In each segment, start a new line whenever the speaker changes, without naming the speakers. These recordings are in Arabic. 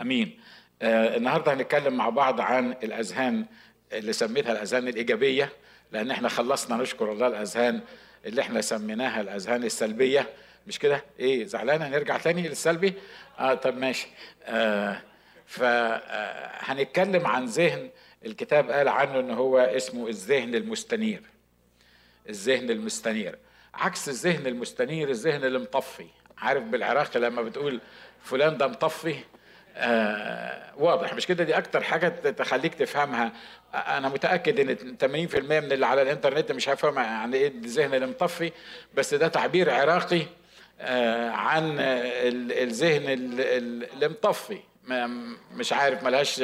أمين. آه النهارده هنتكلم مع بعض عن الأذهان اللي سميتها الأذهان الإيجابية لأن إحنا خلصنا نشكر الله الأذهان اللي إحنا سميناها الأذهان السلبية. مش كده؟ إيه زعلانة؟ نرجع تاني للسلبي؟ آه طب ماشي. آه فهنتكلم عن ذهن. الكتاب قال عنه إن هو اسمه الذهن المستنير. الذهن المستنير. عكس الذهن المستنير الذهن اللي مطفي عارف بالعراقي لما بتقول فلان ده مطفي؟ آه واضح. مش كده؟ دي أكتر حاجة تخليك تفهمها. أنا متأكد إن 80% من اللي على الإنترنت مش هيفهم يعني إيه الذهن اللي مطفي بس ده تعبير عراقي آه عن الذهن اللي مطفي. مش عارف ملهاش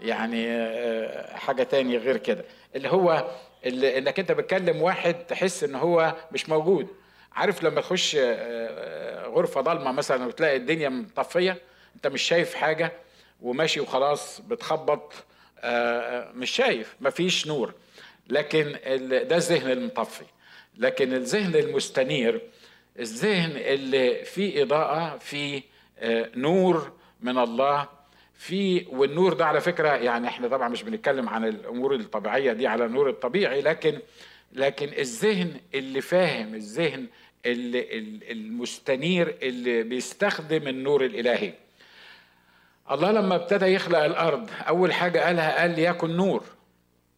يعني آه حاجة تانية غير كده. اللي هو اللي إنك أنت بتكلم واحد تحس إن هو مش موجود. عارف لما تخش غرفة ضلمة مثلا وتلاقي الدنيا مطفية؟ انت مش شايف حاجة وماشي وخلاص بتخبط مش شايف مفيش نور. لكن ده الذهن المطفي. لكن الذهن المستنير الذهن اللي فيه إضاءة فيه نور من الله في والنور ده على فكرة يعني إحنا طبعا مش بنتكلم عن الأمور الطبيعية دي على النور الطبيعي لكن لكن الذهن اللي فاهم الذهن اللي المستنير اللي بيستخدم النور الإلهي. الله لما ابتدى يخلق الأرض أول حاجة قالها قال ليكن نور.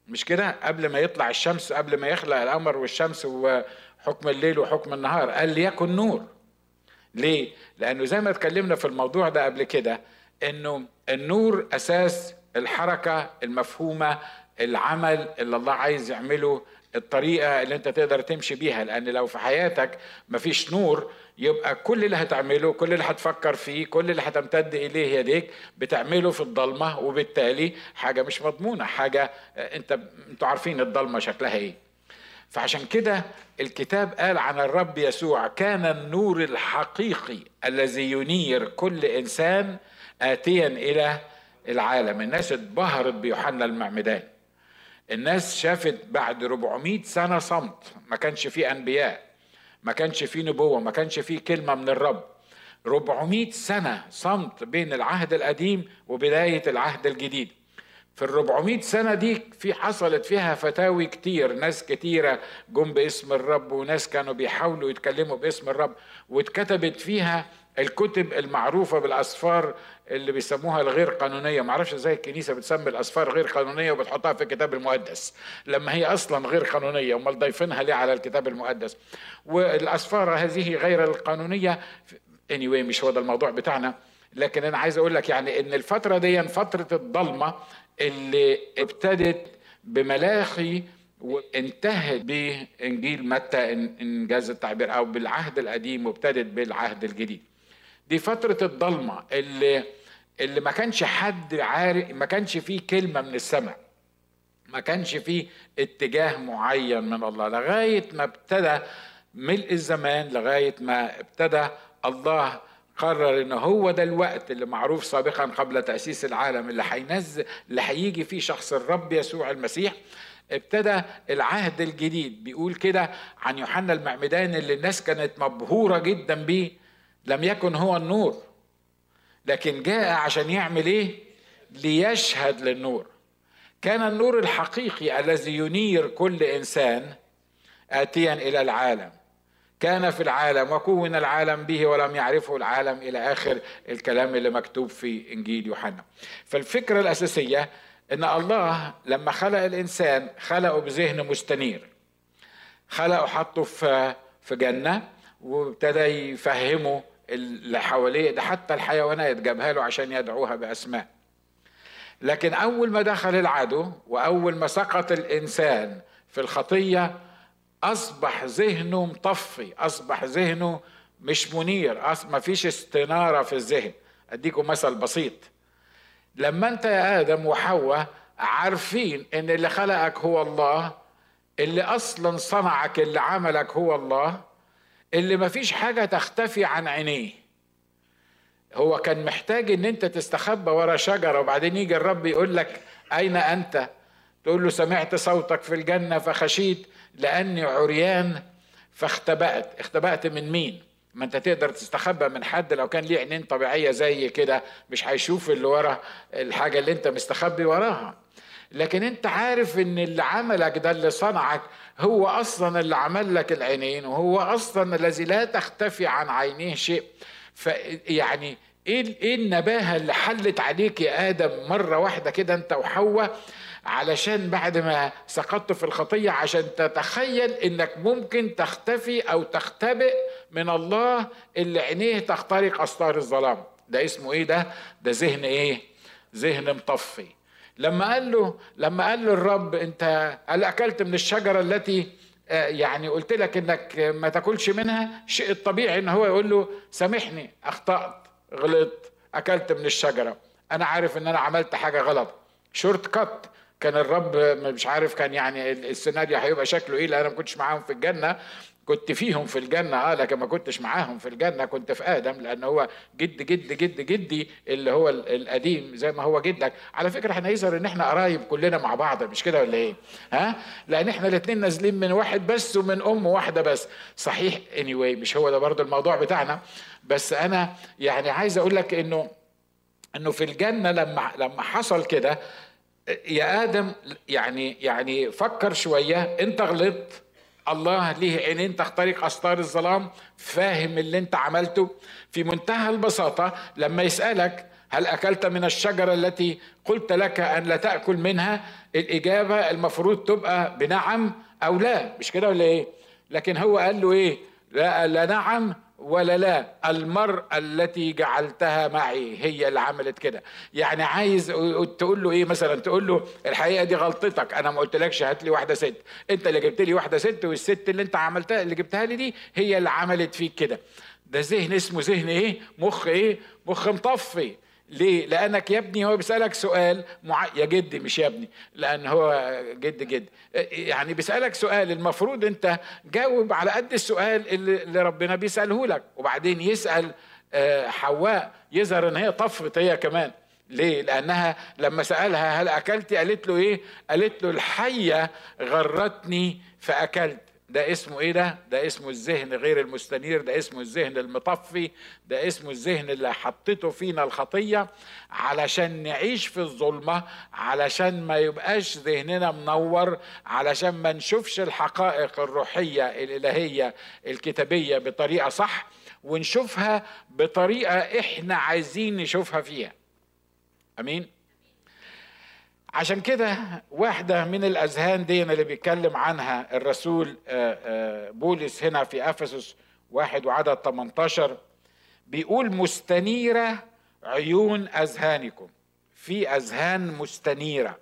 مش كده؟ قبل ما يطلع الشمس قبل ما يخلق القمر والشمس وحكم الليل وحكم النهار قال ليكن نور. ليه؟ لأنه زي ما اتكلمنا في الموضوع ده قبل كده إنه النور أساس الحركة المفهومة العمل اللي الله عايز يعمله الطريقة اللي انت تقدر تمشي بيها لأن لو في حياتك مفيش نور يبقى كل اللي هتعمله كل اللي هتفكر فيه كل اللي هتمتد إليه يديك بتعمله في الضلمة وبالتالي حاجة مش مضمونة حاجة انت أنتوا عارفين الضلمة شكلها إيه. فعشان كده الكتاب قال عن الرب يسوع كان النور الحقيقي الذي ينير كل إنسان آتيا إلى العالم. الناس اتبهرت بيوحنا المعمدان. الناس شافت بعد 400 سنة صمت. ما كانش فيه أنبياء ما كانش فيه نبوة ما كانش فيه كلمة من الرب. 400 سنة صمت بين العهد القديم وبداية العهد الجديد. في ال 400 سنة دي في حصلت فيها فتاوي كتير. ناس كتيرة جم باسم الرب وناس كانوا بيحاولوا يتكلموا باسم الرب واتكتبت فيها الكتب المعروفة بالأسفار اللي بيسموها الغير قانونية. معرفش إزاي الكنيسة بتسمي الأسفار غير قانونية وبتحطها في الكتاب المقدس لما هي أصلا غير قانونية أمال ضايفينها ليه على الكتاب المقدس. والأسفار هذه غير القانونية anyway مش هو ده الموضوع بتاعنا لكن أنا عايز أقول لك يعني إن الفترة دي فترة الضلمة اللي ابتدت بملاخي وانتهت بإنجيل متى إنجاز التعبير أو بالعهد القديم وابتدت بالعهد الجديد. دي فترة الضلمة اللي اللي ما كانش حد عارف ما كانش فيه كلمة من السماء. ما كانش فيه اتجاه معين من الله لغاية ما ابتدى ملء الزمان لغاية ما ابتدى الله قرر إن هو ده الوقت اللي معروف سابقا قبل تأسيس العالم اللي هينزل اللي هيجي فيه شخص الرب يسوع المسيح. ابتدى العهد الجديد بيقول كده عن يوحنا المعمدان اللي الناس كانت مبهورة جدا بيه. لم يكن هو النور. لكن جاء عشان يعمل إيه؟ ليشهد للنور. كان النور الحقيقي الذي ينير كل إنسان اتيا إلى العالم. كان في العالم وكون العالم به ولم يعرفه العالم إلى آخر الكلام اللي مكتوب في إنجيل يوحنا. فالفكرة الأساسية إن الله لما خلق الإنسان خلقه بذهن مستنير. خلقه حطه في في جنة وابتدى يفهمه اللي حواليه ده حتى الحيوانات جابها له عشان يدعوها بأسماء. لكن أول ما دخل العدو وأول ما سقط الإنسان في الخطية أصبح ذهنه مطفي أصبح ذهنه مش منير ما فيش استنارة في الذهن. أديكم مثل بسيط. لما أنت يا آدم وحواء عارفين إن اللي خلقك هو الله اللي أصلا صنعك اللي عملك هو الله اللي مفيش حاجة تختفي عن عينيه. هو كان محتاج إن أنت تستخبى ورا شجرة وبعدين يجي الرب يقول لك أين أنت؟ تقول له سمعت صوتك في الجنة فخشيت لأني عريان فاختبأت. اختبأت من مين؟ ما أنت تقدر تستخبى من حد لو كان ليه عينين طبيعية زي كده مش هيشوف اللي ورا الحاجة اللي أنت مستخبي وراها. لكن انت عارف ان اللي عملك ده اللي صنعك هو أصلا اللي عمل لك العينين وهو أصلا الذي لا تختفي عن عينيه شيء. فيعني إيه إيه النباهة اللي حلت عليك يا آدم مرة واحدة كده انت وحواء علشان بعد ما سقطت في الخطية عشان تتخيل انك ممكن تختفي أو تختبئ من الله اللي عينيه تخترق استار الظلام؟ ده اسمه إيه ده؟ ده ذهن إيه؟ ذهن مطفي. لما قال له لما قال له الرب انت هل أكلت من الشجرة التي آه، يعني قلت لك إنك ما تاكلش منها شيء الطبيعي إن هو يقول له سامحني أخطأت غلطت أكلت من الشجرة أنا عارف إن أنا عملت حاجة غلط. شورت كات كان الرب مش عارف كان يعني السيناريو هيبقى شكله إيه لأن أنا ما كنتش معاهم في الجنة. كنت فيهم في الجنة آه لكن ما كنتش معاهم في الجنة كنت في آدم لأن هو جد جد جد جدي اللي هو القديم زي ما هو جدك على فكرة إحنا يظهر إن إحنا قرايب كلنا مع بعض مش كده ولا إيه؟ ها؟ لأن إحنا الاتنين نازلين من واحد بس ومن أم واحدة بس صحيح anyway مش هو ده برضه الموضوع بتاعنا بس أنا يعني عايز أقول لك إنه إنه في الجنة لما لما حصل كده يا آدم يعني يعني فكر شوية أنت غلطت الله ليه عينين تخترق استار الظلام فاهم اللي انت عملته. في منتهى البساطة لما يسألك هل أكلت من الشجرة التي قلت لك أن لا تأكل منها الإجابة المفروض تبقى بنعم أو لا. مش كده ولا إيه؟ لكن هو قال له إيه؟ لا, لا نعم. ولا لا المرأة التي جعلتها معي هي اللي عملت كده. يعني عايز تقول له إيه مثلا؟ تقول له الحقيقة دي غلطتك أنا ما قلتلكش هات لي واحدة ست. أنت اللي جبت لي واحدة ست والست اللي أنت عملتها اللي جبتها لي دي هي اللي عملت فيك كده. ده ذهن اسمه ذهن إيه؟ مخ إيه؟ مخ مطفي. ليه؟ لأنك يا ابني هو بيسألك سؤال مع... يا جدي مش يا ابني لأن هو جد جد يعني بيسألك سؤال المفروض أنت جاوب على قد السؤال اللي ربنا بيسأله لك وبعدين يسأل آه، حواء يظهر إن هي طفت هي كمان ليه؟ لأنها لما سألها هل أكلت؟ قالت له إيه؟ قالت له الحية غرتني فأكلت. ده اسمه إيه ده؟ ده اسمه الذهن غير المستنير ده اسمه الذهن المطفي ده اسمه الذهن اللي حطيته فينا الخطية علشان نعيش في الظلمة علشان ما يبقاش ذهننا منور علشان ما نشوفش الحقائق الروحية الإلهية الكتابية بطريقة صح ونشوفها بطريقة إحنا عايزين نشوفها فيها. أمين؟ عشان كده واحدة من الأذهان دي اللي بيتكلم عنها الرسول آه، آه، بولس هنا في أفسس واحد وعدد 18 بيقول مستنيرة عيون أذهانكم. في أذهان مستنيرة.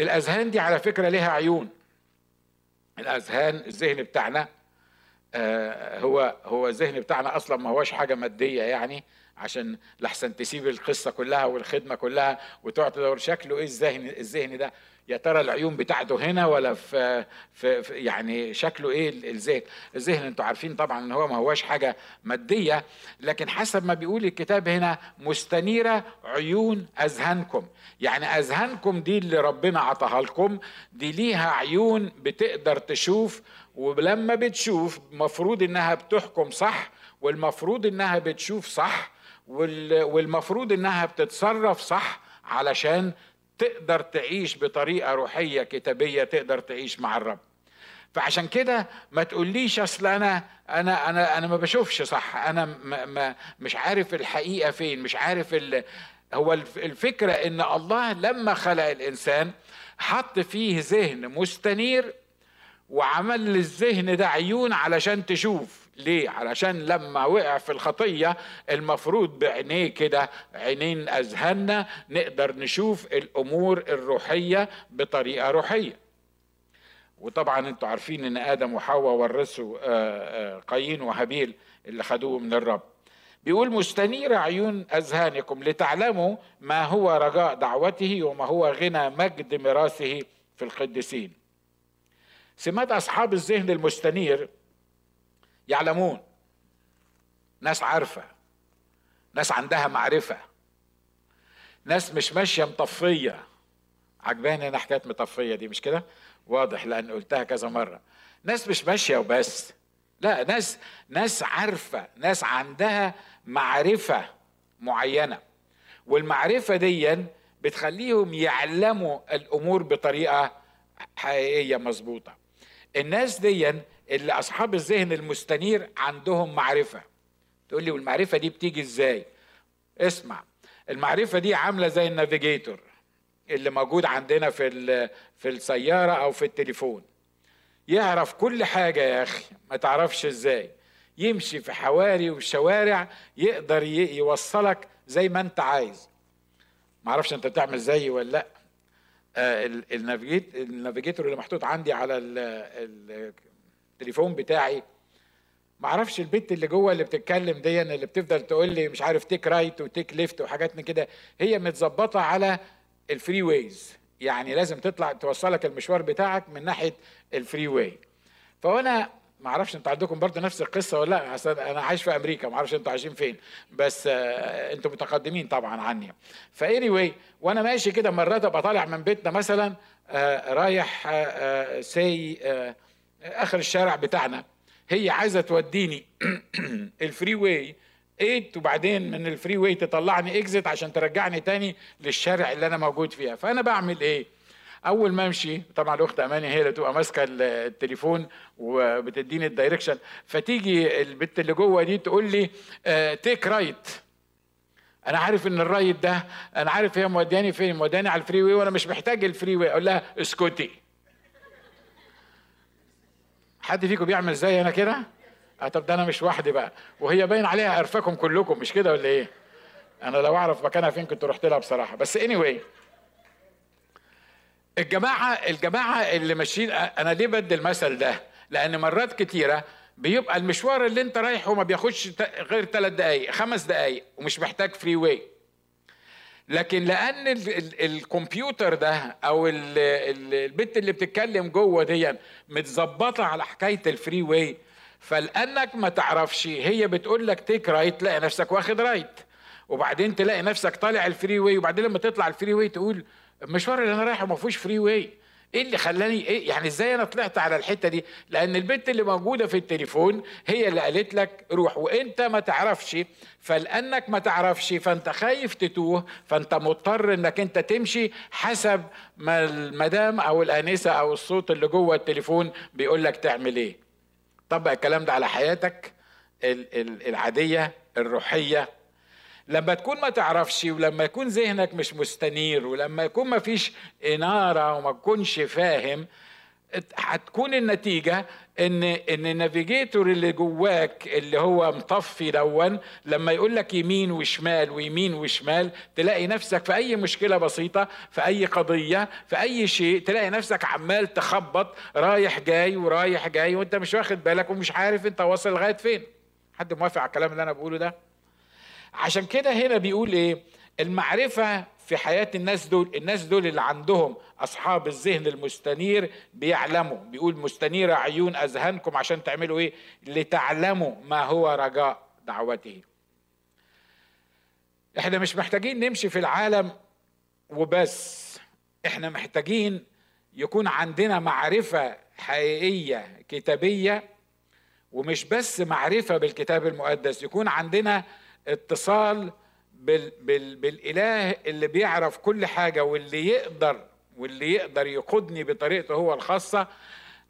الأذهان دي على فكرة لها عيون. الأذهان الذهن بتاعنا آه، هو هو الذهن بتاعنا أصلا ما هوش حاجة مادية يعني. عشان لحسن تسيب القصة كلها والخدمة كلها وتقعد تدور شكله إيه الذهن الذهن ده؟ يا ترى العيون بتاعته هنا ولا في, في, في يعني شكله إيه الذهن؟ الذهن أنتوا عارفين طبعا إن هو ما هواش حاجة مادية لكن حسب ما بيقول الكتاب هنا مستنيرة عيون أذهانكم. يعني أذهانكم دي اللي ربنا عطاها لكم دي ليها عيون بتقدر تشوف ولما بتشوف مفروض إنها بتحكم صح والمفروض إنها بتشوف صح والمفروض إنها بتتصرف صح علشان تقدر تعيش بطريقة روحية كتابية تقدر تعيش مع الرب. فعشان كده ما تقوليش أصل أنا أنا أنا أنا ما بشوفش صح. أنا ما ما مش عارف الحقيقة فين مش عارف ال هو الفكرة إن الله لما خلق الإنسان حط فيه ذهن مستنير وعمل للذهن ده عيون علشان تشوف. ليه؟ علشان لما وقع في الخطية المفروض بعينيه كده عينين أذهاننا نقدر نشوف الأمور الروحية بطريقة روحية. وطبعا أنتوا عارفين إن آدم وحواء ورثوا آه، آه، قايين وهابيل اللي خدوه من الرب. بيقول مستنير عيون أذهانكم لتعلموا ما هو رجاء دعوته وما هو غنى مجد ميراثه في القديسين. سمات أصحاب الذهن المستنير يعلمون. ناس عارفة. ناس عندها معرفة. ناس مش ماشية مطفية. عجباني أنا حكاية مطفية دي مش كده؟ واضح لأن قلتها كذا مرة. ناس مش ماشية وبس. لا ناس ناس عارفة. ناس عندها معرفة معينة. والمعرفة دي بتخليهم يعلموا الأمور بطريقة حقيقية مظبوطة. الناس دي اللي أصحاب الذهن المستنير عندهم معرفة. تقول لي والمعرفة دي بتيجي إزاي؟ اسمع المعرفة دي عاملة زي النافيجيتور اللي موجود عندنا في في السيارة أو في التليفون. يعرف كل حاجة يا أخي ما تعرفش إزاي. يمشي في حواري وشوارع يقدر يوصلك زي ما أنت عايز. ما أعرفش أنت بتعمل زيي ولا لأ. آه ال navigator اللي محطوط عندي على التليفون بتاعي ما أعرفش البت اللي جوه اللي بتتكلم دي اللي بتفضل تقول لي مش عارف take right و take left وحاجات من كده هي متظبطة على ال freeways يعني لازم تطلع توصلك المشوار بتاعك من ناحية ال freeway فأنا ما أعرفش أنتوا عندكم برضه نفس القصة ولا لا؟ أنا عايش في أمريكا ما أعرفش أنتوا عايشين فين. بس آه أنتوا متقدمين طبعا عني. ف anyway وأنا ماشي كده مرات أبقى طالع من بيتنا مثلا آه رايح آه say آخر الشارع بتاعنا. هي عايزة توديني ال freeway 8 وبعدين من ال freeway تطلعني exit عشان ترجعني تاني للشارع اللي أنا موجود فيها. فأنا بعمل إيه؟ أول ما أمشي طبعا الأخت أماني هي اللي تبقى ماسكة التليفون وبتديني ال direction فتيجي البت اللي جوه دي تقول لي take آه، right أنا عارف إن ال right ده أنا عارف هي موداني فين موداني على ال freeway وأنا مش محتاج ال freeway أقول لها اسكتي. حد فيكم بيعمل زي أنا كده؟ آه طب ده أنا مش وحدي بقى. وهي باين عليها عرفاكم كلكم مش كده ولا إيه؟ أنا لو أعرف مكانها فين كنت رحت لها بصراحة. بس anyway anyway الجماعة الجماعة اللي ماشيين أنا ليه بدي المثل ده؟ لأن مرات كتيرة بيبقى المشوار اللي أنت رايحه ما بياخدش غير ثلاث دقائق خمس دقائق ومش محتاج freeway لكن لأن ال ال الكمبيوتر ده أو ال البت اللي بتتكلم جوه دي متظبطة على حكاية ال freeway فلأنك ما تعرفش هي بتقول لك take right تلاقي نفسك واخد right وبعدين تلاقي نفسك طالع ال freeway وبعدين لما تطلع ال freeway تقول المشوار اللي أنا رايحه ما فيهوش freeway إيه اللي خلاني إيه؟ يعني إزاي أنا طلعت على الحتة دي؟ لأن البنت اللي موجودة في التليفون هي اللي قالت لك روح وإنت ما تعرفش. فلأنك ما تعرفش فأنت خايف تتوه فأنت مضطر إنك إنت تمشي حسب ما المدام أو الآنسة أو الصوت اللي جوه التليفون بيقول لك تعمل إيه. طبق الكلام ده على حياتك العادية الروحية. لما تكون ما تعرفش ولما يكون ذهنك مش مستنير ولما يكون ما فيش إنارة وما تكونش فاهم هتكون النتيجة ان إن النافيجيتور اللي جواك اللي هو مطفي دون لما يقول لك يمين وشمال ويمين وشمال تلاقي نفسك في أي مشكلة بسيطة في أي قضية في أي شيء تلاقي نفسك عمال تخبط رايح جاي ورايح جاي وأنت مش واخد بالك ومش عارف أنت واصل لغاية فين. حد موافق على الكلام اللي أنا بقوله ده؟ عشان كده هنا بيقول إيه؟ المعرفة في حياة الناس دول الناس دول اللي عندهم أصحاب الذهن المستنير بيعلموا. بيقول مستنير عيون أذهانكم عشان تعملوا إيه؟ لتعلموا ما هو رجاء دعوته. إحنا مش محتاجين نمشي في العالم وبس. إحنا محتاجين يكون عندنا معرفة حقيقية كتابية ومش بس معرفة بالكتاب المقدس يكون عندنا اتصال بال بال بالإله اللي بيعرف كل حاجة واللي يقدر واللي يقدر يقودني بطريقته هو الخاصة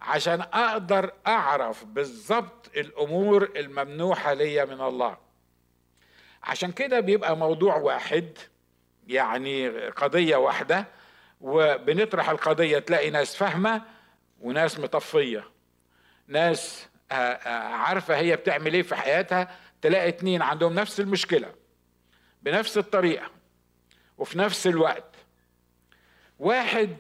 عشان أقدر أعرف بالظبط الأمور الممنوحة ليا من الله. عشان كده بيبقى موضوع واحد يعني قضية واحدة وبنطرح القضية تلاقي ناس فاهمة وناس مطفية. ناس آه، آه، عارفة هي بتعمل إيه في حياتها تلاقي اتنين عندهم نفس المشكلة بنفس الطريقة وفي نفس الوقت. واحد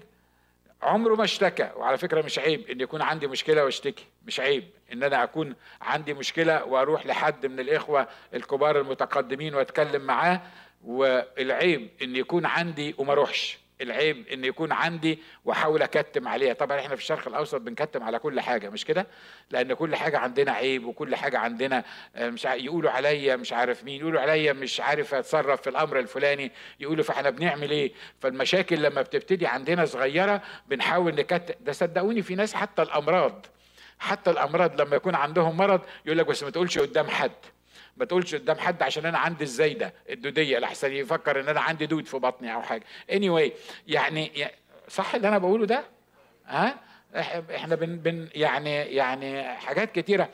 عمره ما اشتكى وعلى فكرة مش عيب إن يكون عندي مشكلة واشتكي مش عيب إن أنا أكون عندي مشكلة وأروح لحد من الإخوة الكبار المتقدمين وأتكلم معاه والعيب إن يكون عندي وما أروحش. العيب إن يكون عندي وأحاول أكتم عليها. طبعا إحنا في الشرق الأوسط بنكتم على كل حاجة مش كده؟ لأن كل حاجة عندنا عيب وكل حاجة عندنا آه، مش يقولوا عليا مش عارف مين يقولوا عليا مش عارف أتصرف في الأمر الفلاني يقولوا فإحنا بنعمل إيه؟ فالمشاكل لما بتبتدي عندنا صغيرة بنحاول نكتم ده صدقوني في ناس حتى الأمراض حتى الأمراض لما يكون عندهم مرض يقول لك بس ما تقولش قدام حد. ما تقولش قدام حد عشان أنا عندي الزايدة الدودية. لحسن يفكر إن أنا عندي دود في بطني أو حاجة. Anyway يعني صح اللي أنا بقوله ده؟ ها؟ إحنا بن, بن يعني يعني حاجات كتيرة.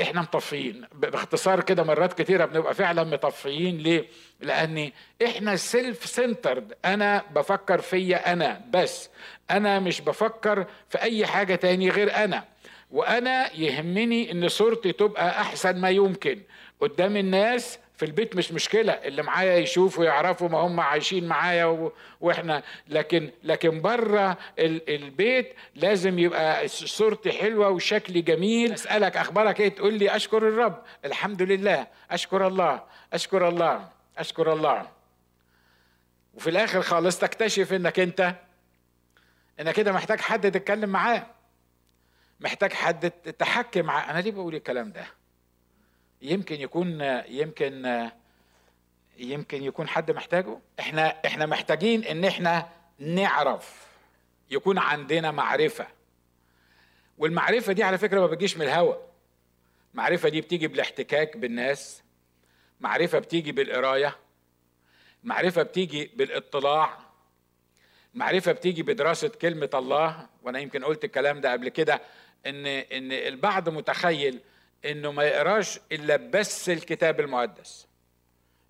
إحنا مطفيين. باختصار كده مرات كتيرة بنبقى فعلا مطفيين. ليه؟ لأن إحنا سيلف سنترد أنا بفكر فيا أنا. بس أنا مش بفكر في أي حاجة تاني غير أنا. وأنا يهمني إن صورتي تبقى أحسن ما يمكن. قدام الناس في البيت مش مشكلة اللي معايا يشوفوا يعرفوا ما هم عايشين معايا و... وإحنا. لكن لكن بره ال... البيت لازم يبقى صورتي حلوة وشكلي جميل. أسألك أخبارك إيه؟ تقول لي أشكر الرب. الحمد لله. أشكر الله. أشكر الله. أشكر الله. وفي الآخر خالص تكتشف إنك أنت إنك كده محتاج حد تتكلم معاه. محتاج حد تحكي معاه. أنا ليه بقول الكلام ده؟ يمكن يكون يمكن يمكن يكون حد محتاجه. إحنا إحنا محتاجين ان إحنا نعرف يكون عندنا معرفة. والمعرفة دي على فكرة ما بتجيش من الهوا. المعرفة دي بتيجي بالاحتكاك بالناس. معرفة بتيجي بالقراية. معرفة بتيجي بالاطلاع. معرفة بتيجي بدراسة كلمة الله. وأنا يمكن قلت الكلام ده قبل كده إن إن البعض متخيل إنه ما يقراش إلا بس الكتاب المقدس.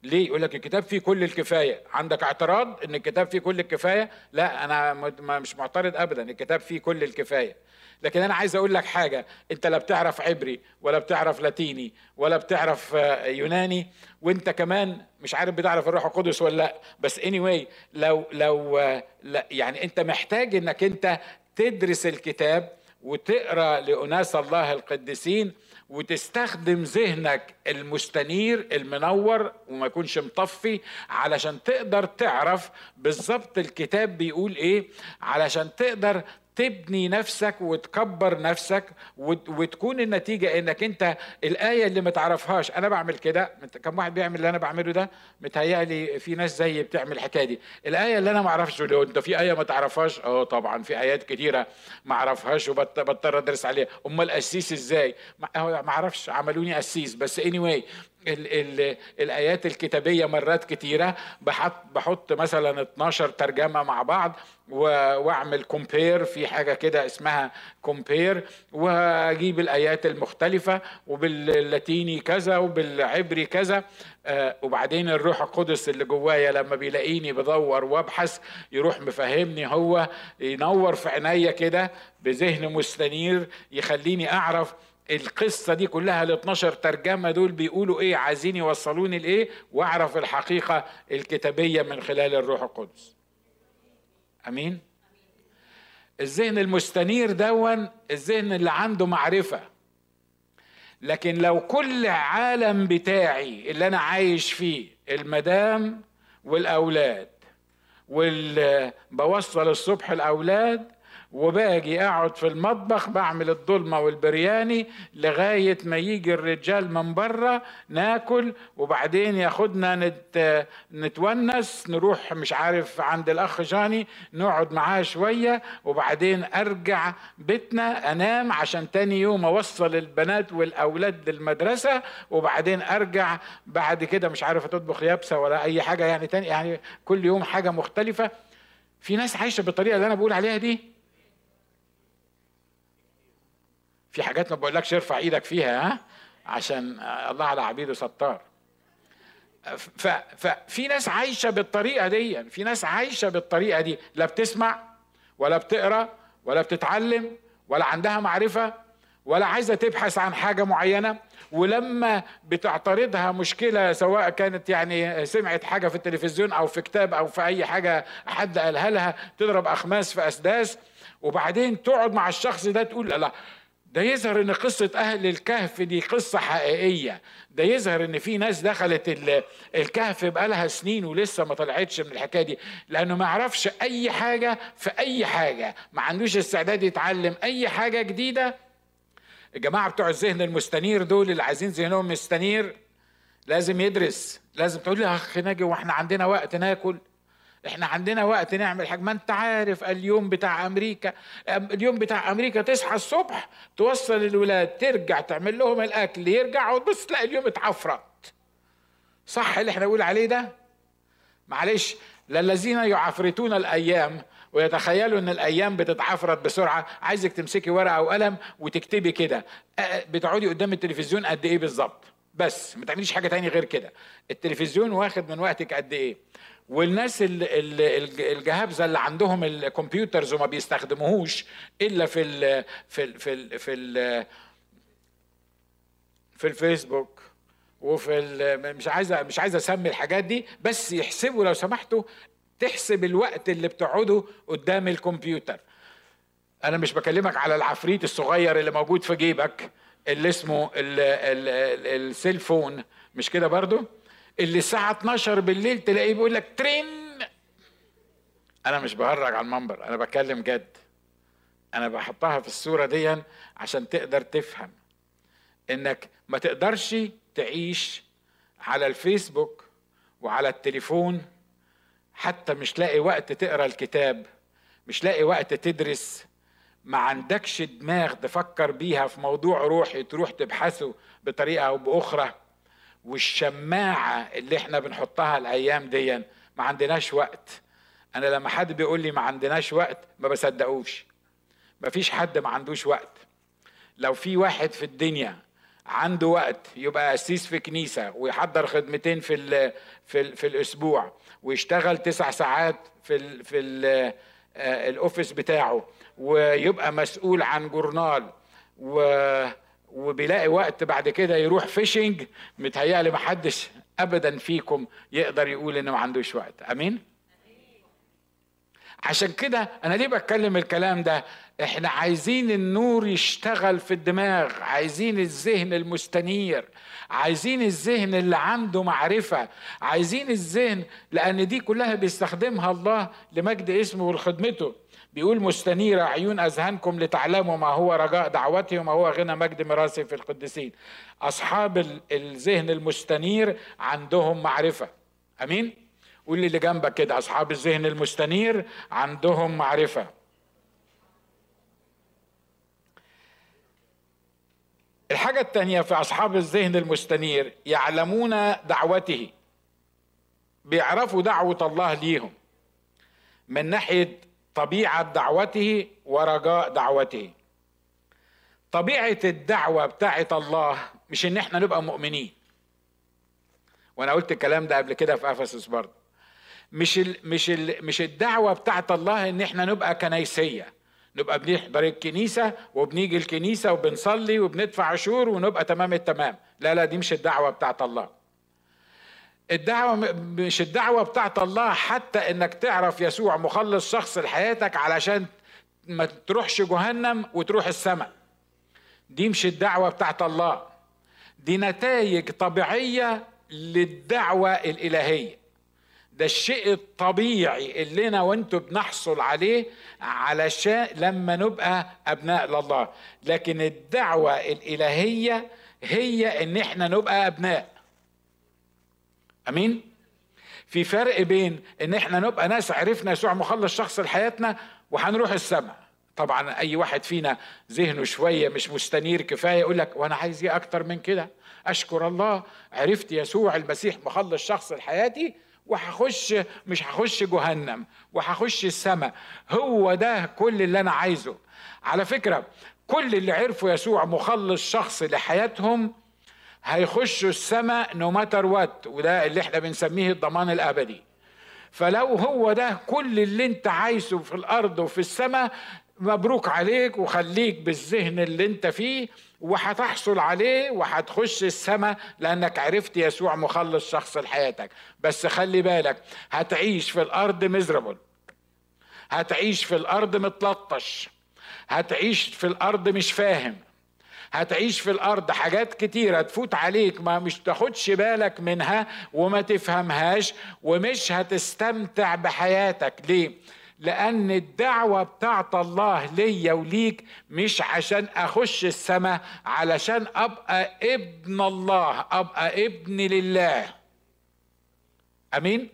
ليه؟ يقول لك الكتاب فيه كل الكفاية. عندك اعتراض إن الكتاب فيه كل الكفاية؟ لا أنا مش معترض ابدا. الكتاب فيه كل الكفاية. لكن أنا عايز أقول لك حاجة. أنت لا بتعرف عبري ولا بتعرف لاتيني ولا بتعرف آه، يوناني. وأنت كمان مش عارف بتعرف الروح القدس ولا لأ. بس anyway لو لو آه، لا يعني أنت محتاج إنك أنت تدرس الكتاب وتقرأ لأناس الله القديسين وتستخدم ذهنك المستنير المنور وما يكونش مطفي علشان تقدر تعرف بالظبط الكتاب بيقول إيه علشان تقدر تبني نفسك وتكبر نفسك وتكون النتيجة إنك أنت الآية اللي ما تعرفهاش. أنا بعمل كده. كم واحد بيعمل اللي أنا بعمله ده؟ متهيألي في ناس زي بتعمل الحكاية دي. الآية اللي أنا ما أعرفش لو أنت في آية ما تعرفهاش؟ آه طبعا. في آيات كتيرة ما أعرفهاش وبضطر أدرس عليها. أمال قسيس إزاي؟ ما أعرفش. عملوني قسيس بس anyway ال ال الآيات الكتابية مرات كتيرة. بحط بحط مثلا 12 ترجمة مع بعض وأعمل كومبير في حاجة كده اسمها كومبير وأجيب الآيات المختلفة وباللاتيني كذا وبالعبري كذا. آه وبعدين الروح القدس اللي جوايا لما بيلاقيني بدور وابحث يروح مفهمني هو ينور في عينيا كده بذهن مستنير يخليني أعرف القصة دي كلها ال 12 ترجمة دول بيقولوا إيه؟ عايزين يوصلوني لإيه؟ وأعرف الحقيقة الكتابية من خلال الروح القدس. آمين؟ الذهن المستنير دون الذهن اللي عنده معرفة. لكن لو كل عالم بتاعي اللي أنا عايش فيه المدام والأولاد واللي بوصل الصبح الأولاد وباجي اقعد في المطبخ بعمل الضلمة والبرياني لغاية ما يجي الرجال من بره ناكل وبعدين ياخدنا نت نتونس نروح مش عارف عند الأخ جاني نقعد معاه شوية وبعدين أرجع بيتنا أنام عشان تاني يوم أوصل البنات والأولاد للمدرسة وبعدين أرجع بعد كده مش عارف تطبخ يابسة ولا أي حاجة يعني تاني يعني كل يوم حاجة مختلفة. في ناس عايشة بالطريقة اللي أنا بقول عليها دي؟ في حاجات ما بقولكش ارفع إيدك فيها ها؟ عشان الله على عبيده ستار. ففي ناس عايشة بالطريقة دي في ناس عايشة بالطريقة دي. لا بتسمع ولا بتقرأ ولا بتتعلم ولا عندها معرفة ولا عايزة تبحث عن حاجة معينة. ولما بتعترضها مشكلة سواء كانت يعني سمعت حاجة في التلفزيون أو في كتاب أو في أي حاجة حد قالها لها تضرب أخماس في أسداس وبعدين تقعد مع الشخص ده تقول لا ده يظهر إن قصة أهل الكهف دي قصة حقيقية. ده يظهر إن في ناس دخلت الكهف بقالها سنين ولسه ما طلعتش من الحكاية دي. لأنه ما يعرفش أي حاجة في أي حاجة. ما عندوش استعداد يتعلم أي حاجة جديدة. الجماعة بتوع الذهن المستنير دول اللي عايزين ذهنهم مستنير لازم يدرس. لازم تقول لي اخ ناجي وإحنا عندنا وقت ناكل. إحنا عندنا وقت نعمل حاجة. ما أنت عارف اليوم بتاع أمريكا اليوم بتاع أمريكا تصحى الصبح توصل الولاد ترجع تعمل لهم الأكل يرجعوا وتبص تلاقي اليوم اتعفرت. صح اللي إحنا بنقول عليه ده؟ معلش للذين يعفرتون الأيام ويتخيلوا إن الأيام بتتعفرت بسرعة عايزك تمسكي ورقة وقلم وتكتبي كده. بتقعدي قدام التلفزيون قد إيه بالظبط؟ بس ما تعمليش حاجة تاني غير كده. التلفزيون واخد من وقتك قد إيه؟ والناس الجهابزه اللي عندهم ال computers وما بيستخدموهوش إلا في ال في ال في ال في ال في الفيسبوك وفي مش عايز مش عايز أسمي الحاجات دي بس يحسبوا لو سمحتوا تحسب الوقت اللي بتقعده قدام الكمبيوتر. أنا مش بكلمك على العفريت الصغير اللي موجود في جيبك. اللي اسمه ال cell phone مش كده برضو؟ اللي الساعة 12 بالليل تلاقيه بيقول لك ترين أنا مش بهرج على المنبر أنا بتكلم جد. أنا بحطها في الصورة دي عشان تقدر تفهم إنك ما تقدرش تعيش على الفيسبوك وعلى التليفون. حتى مش لاقي وقت تقرأ الكتاب مش لاقي وقت تدرس ما عندكش دماغ تفكر بيها في موضوع روحي تروح تبحثه بطريقة أو بأخرى. والشماعة اللي إحنا بنحطها الأيام دي ما عندناش وقت. أنا لما حد بيقول لي ما عندناش وقت ما بصدقوش. ما فيش حد ما عندوش وقت. لو في واحد في الدنيا عنده وقت يبقى قسيس في كنيسة ويحضر خدمتين في ال في ال في الأسبوع ويشتغل تسع ساعات في في آه، الأوفيس بتاعه ويبقى مسؤول عن جورنال. و وبيلاقي وقت بعد كده يروح فيشنج متهيألي محدش ابدا فيكم يقدر يقول إنه ما عندوش وقت. أمين؟ عشان كده أنا ليه بتكلم الكلام ده؟ إحنا عايزين النور يشتغل في الدماغ عايزين الذهن المستنير عايزين الذهن اللي عنده معرفة عايزين الذهن لأن دي كلها بيستخدمها الله لمجد اسمه ولخدمته. بيقول مستنيرة عيون أذهانكم لتعلموا ما هو رجاء دعوتي وما هو غنى مجد ميراثي في القديسين. أصحاب الذهن المستنير عندهم معرفة. أمين؟ قول لي اللي جنبك كده أصحاب الذهن المستنير عندهم معرفة. الحاجة الثانية في أصحاب الذهن المستنير يعلمون دعوته. بيعرفوا دعوة الله ليهم. من ناحية طبيعة دعوته ورجاء دعوته. طبيعة الدعوة بتاعت الله مش إن إحنا نبقى مؤمنين. وأنا قلت الكلام ده قبل كده في أفسس برضه. مش ال مش ال مش الدعوة بتاعت الله إن إحنا نبقى كنيسية. نبقى بنحضر الكنيسة وبنيجي الكنيسة وبنصلي وبندفع عشور ونبقى تمام التمام. لا لا دي مش الدعوة بتاعت الله. الدعوة مش الدعوة بتاعت الله حتى إنك تعرف يسوع مخلص شخص لحياتك علشان ما تروحش جهنم وتروح السماء. دي مش الدعوة بتاعت الله. دي نتائج طبيعية للدعوة الإلهية. ده الشيء الطبيعي اللي أنا وانتوا بنحصل عليه علشان لما نبقى أبناء لله. لكن الدعوة الإلهية هي إن إحنا نبقى أبناء. أمين؟ في فرق بين إن إحنا نبقى ناس عرفنا يسوع مخلص شخص لحياتنا وهنروح السماء. طبعا أي واحد فينا ذهنه شوية مش مستنير كفاية يقول لك وأنا عايز إيه أكتر من كده؟ أشكر الله. عرفت يسوع المسيح مخلص شخص لحياتي وهخش مش هخش جهنم وهخش السماء. هو ده كل اللي أنا عايزه. على فكرة كل اللي عرفوا يسوع مخلص شخص لحياتهم هيخشوا السماء no matter what وده اللي إحنا بنسميه الضمان الأبدي. فلو هو ده كل اللي أنت عايزه في الأرض وفي السماء مبروك عليك وخليك بالذهن اللي أنت فيه. وهتحصل عليه وهتخش السماء لأنك عرفت يسوع مخلص شخص لحياتك. بس خلي بالك هتعيش في الأرض مزربل هتعيش في الأرض متلطش. هتعيش في الأرض مش فاهم. هتعيش في الأرض حاجات كتيرة تفوت عليك ما مش تاخدش بالك منها وما تفهمهاش ومش هتستمتع بحياتك. ليه؟ لأن الدعوة بتاعت الله ليا وليك مش عشان أخش السماء علشان أبقى ابن الله أبقى ابن لله. أمين؟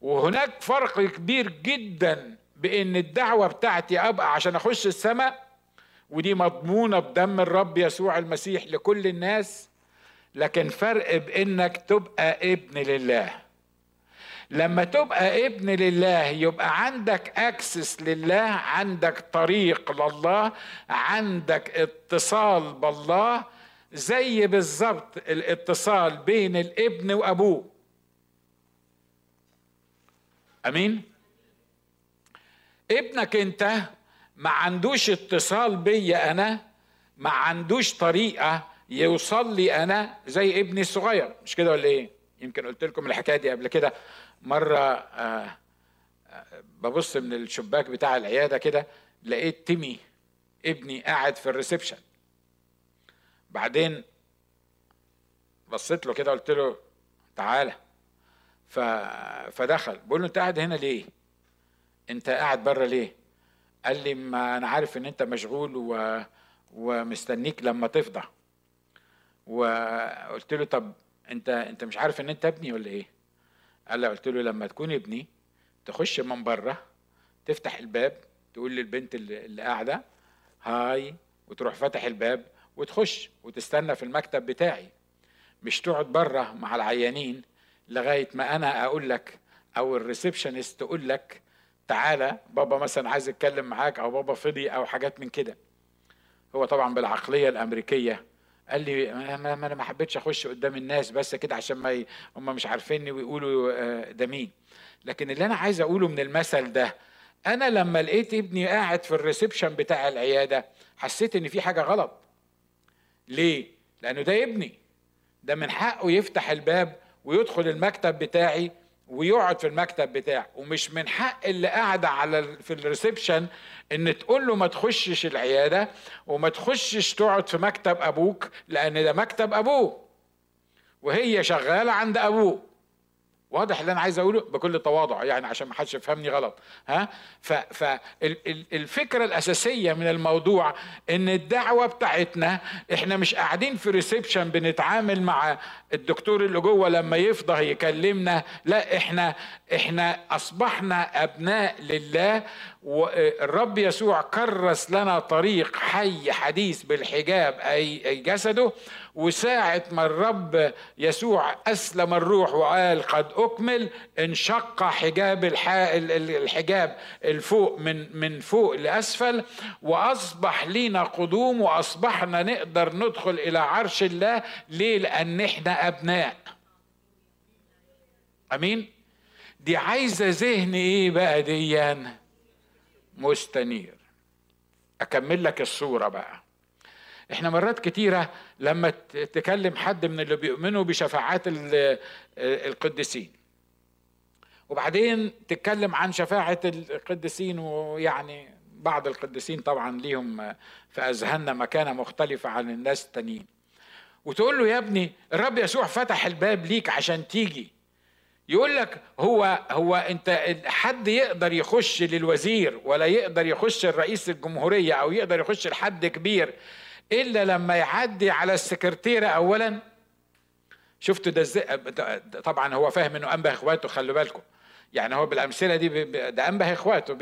وهناك فرق كبير جدا بإن الدعوة بتاعتي أبقى عشان أخش السماء ودي مضمونة بدم الرب يسوع المسيح لكل الناس لكن فرق بإنك تبقى ابن لله. لما تبقى ابن لله يبقى عندك اكسس لله عندك طريق لله عندك اتصال بالله زي بالظبط الاتصال بين الابن وأبوه. أمين؟ ابنك انت ما عندوش اتصال بيا أنا ما عندوش طريقة يوصل لي أنا زي ابني الصغير. مش كده ولا إيه؟ يمكن قلت لكم الحكاية دي قبل كده. مرة آه آه ببص من الشباك بتاع العيادة كده لقيت تيمي ابني قاعد في الريسبشن. بعدين بصيت له كده قلت له تعالى. فدخل. بقول له انت قاعد هنا ليه؟ انت قاعد بره ليه؟ قال لي ما أنا عارف ان انت مشغول و... ومستنيك لما تفضى. وقلت له طب انت انت مش عارف ان انت ابني ولا إيه؟ قال لي قلت له لما تكون ابني تخش من بره تفتح الباب تقول للبنت اللي, قاعدة هاي وتروح فاتح الباب وتخش وتستنى في المكتب بتاعي. مش تقعد بره مع العيانين لغاية ما أنا أقول لك أو الريسبشنست تقول لك تعالى بابا مثلا عايز يتكلم معاك أو بابا فضي أو حاجات من كده. هو طبعا بالعقلية الأمريكية قال لي ما أنا ما حبيتش أخش قدام الناس بس كده عشان ما ي... هم مش عارفيني ويقولوا ده مين؟ لكن اللي أنا عايز أقوله من المثل ده أنا لما لقيت ابني قاعد في ال reception بتاع العيادة حسيت إن في حاجة غلط. ليه؟ لأنه ده ابني. ده من حقه يفتح الباب ويدخل المكتب بتاعي ويقعد في المكتب بتاعه. ومش من حق اللي قاعدة على في ال reception إن تقول له ما تخشش العيادة وما تخشش تقعد في مكتب أبوك لأن ده مكتب أبوه. وهي شغالة عند أبوه. واضح اللي أنا عايز أقوله؟ بكل تواضع يعني عشان ما حدش يفهمني غلط. ها؟ فالفكرة الأساسية من الموضوع إن الدعوة بتاعتنا إحنا مش قاعدين في ريسبشن بنتعامل مع الدكتور اللي جوه لما يفضى يكلمنا لا إحنا إحنا أصبحنا أبناء لله والرب يسوع كرس لنا طريق حي حديث بالحجاب أي جسده وساعة ما الرب يسوع أسلم الروح وقال قد أكمل انشق حجاب الحجاب الفوق من من فوق لأسفل وأصبح لينا قدوم وأصبحنا نقدر ندخل إلى عرش الله ليه؟ لأن إحنا أبناء أمين؟ دي عايزة ذهن إيه بقى ديان؟ مستنير أكمل لك الصورة بقى إحنا مرات كتيرة لما تكلم حد من اللي بيؤمنوا بشفاعات القديسين. وبعدين تتكلم عن شفاعة القديسين ويعني بعض القديسين طبعا ليهم في أذهاننا مكانة مختلفة عن الناس التانيين. وتقول له يا ابني الرب يسوع فتح الباب ليك عشان تيجي. يقول لك هو هو أنت حد يقدر يخش للوزير ولا يقدر يخش الرئيس الجمهورية أو يقدر يخش لحد كبير إلا لما يعدي على السكرتيرة اولا. شفتوا ده إزاي؟ طبعا هو فاهم إنه أنبه إخواته خلوا بالكم. يعني هو بالأمثلة دي ده أنبه إخواته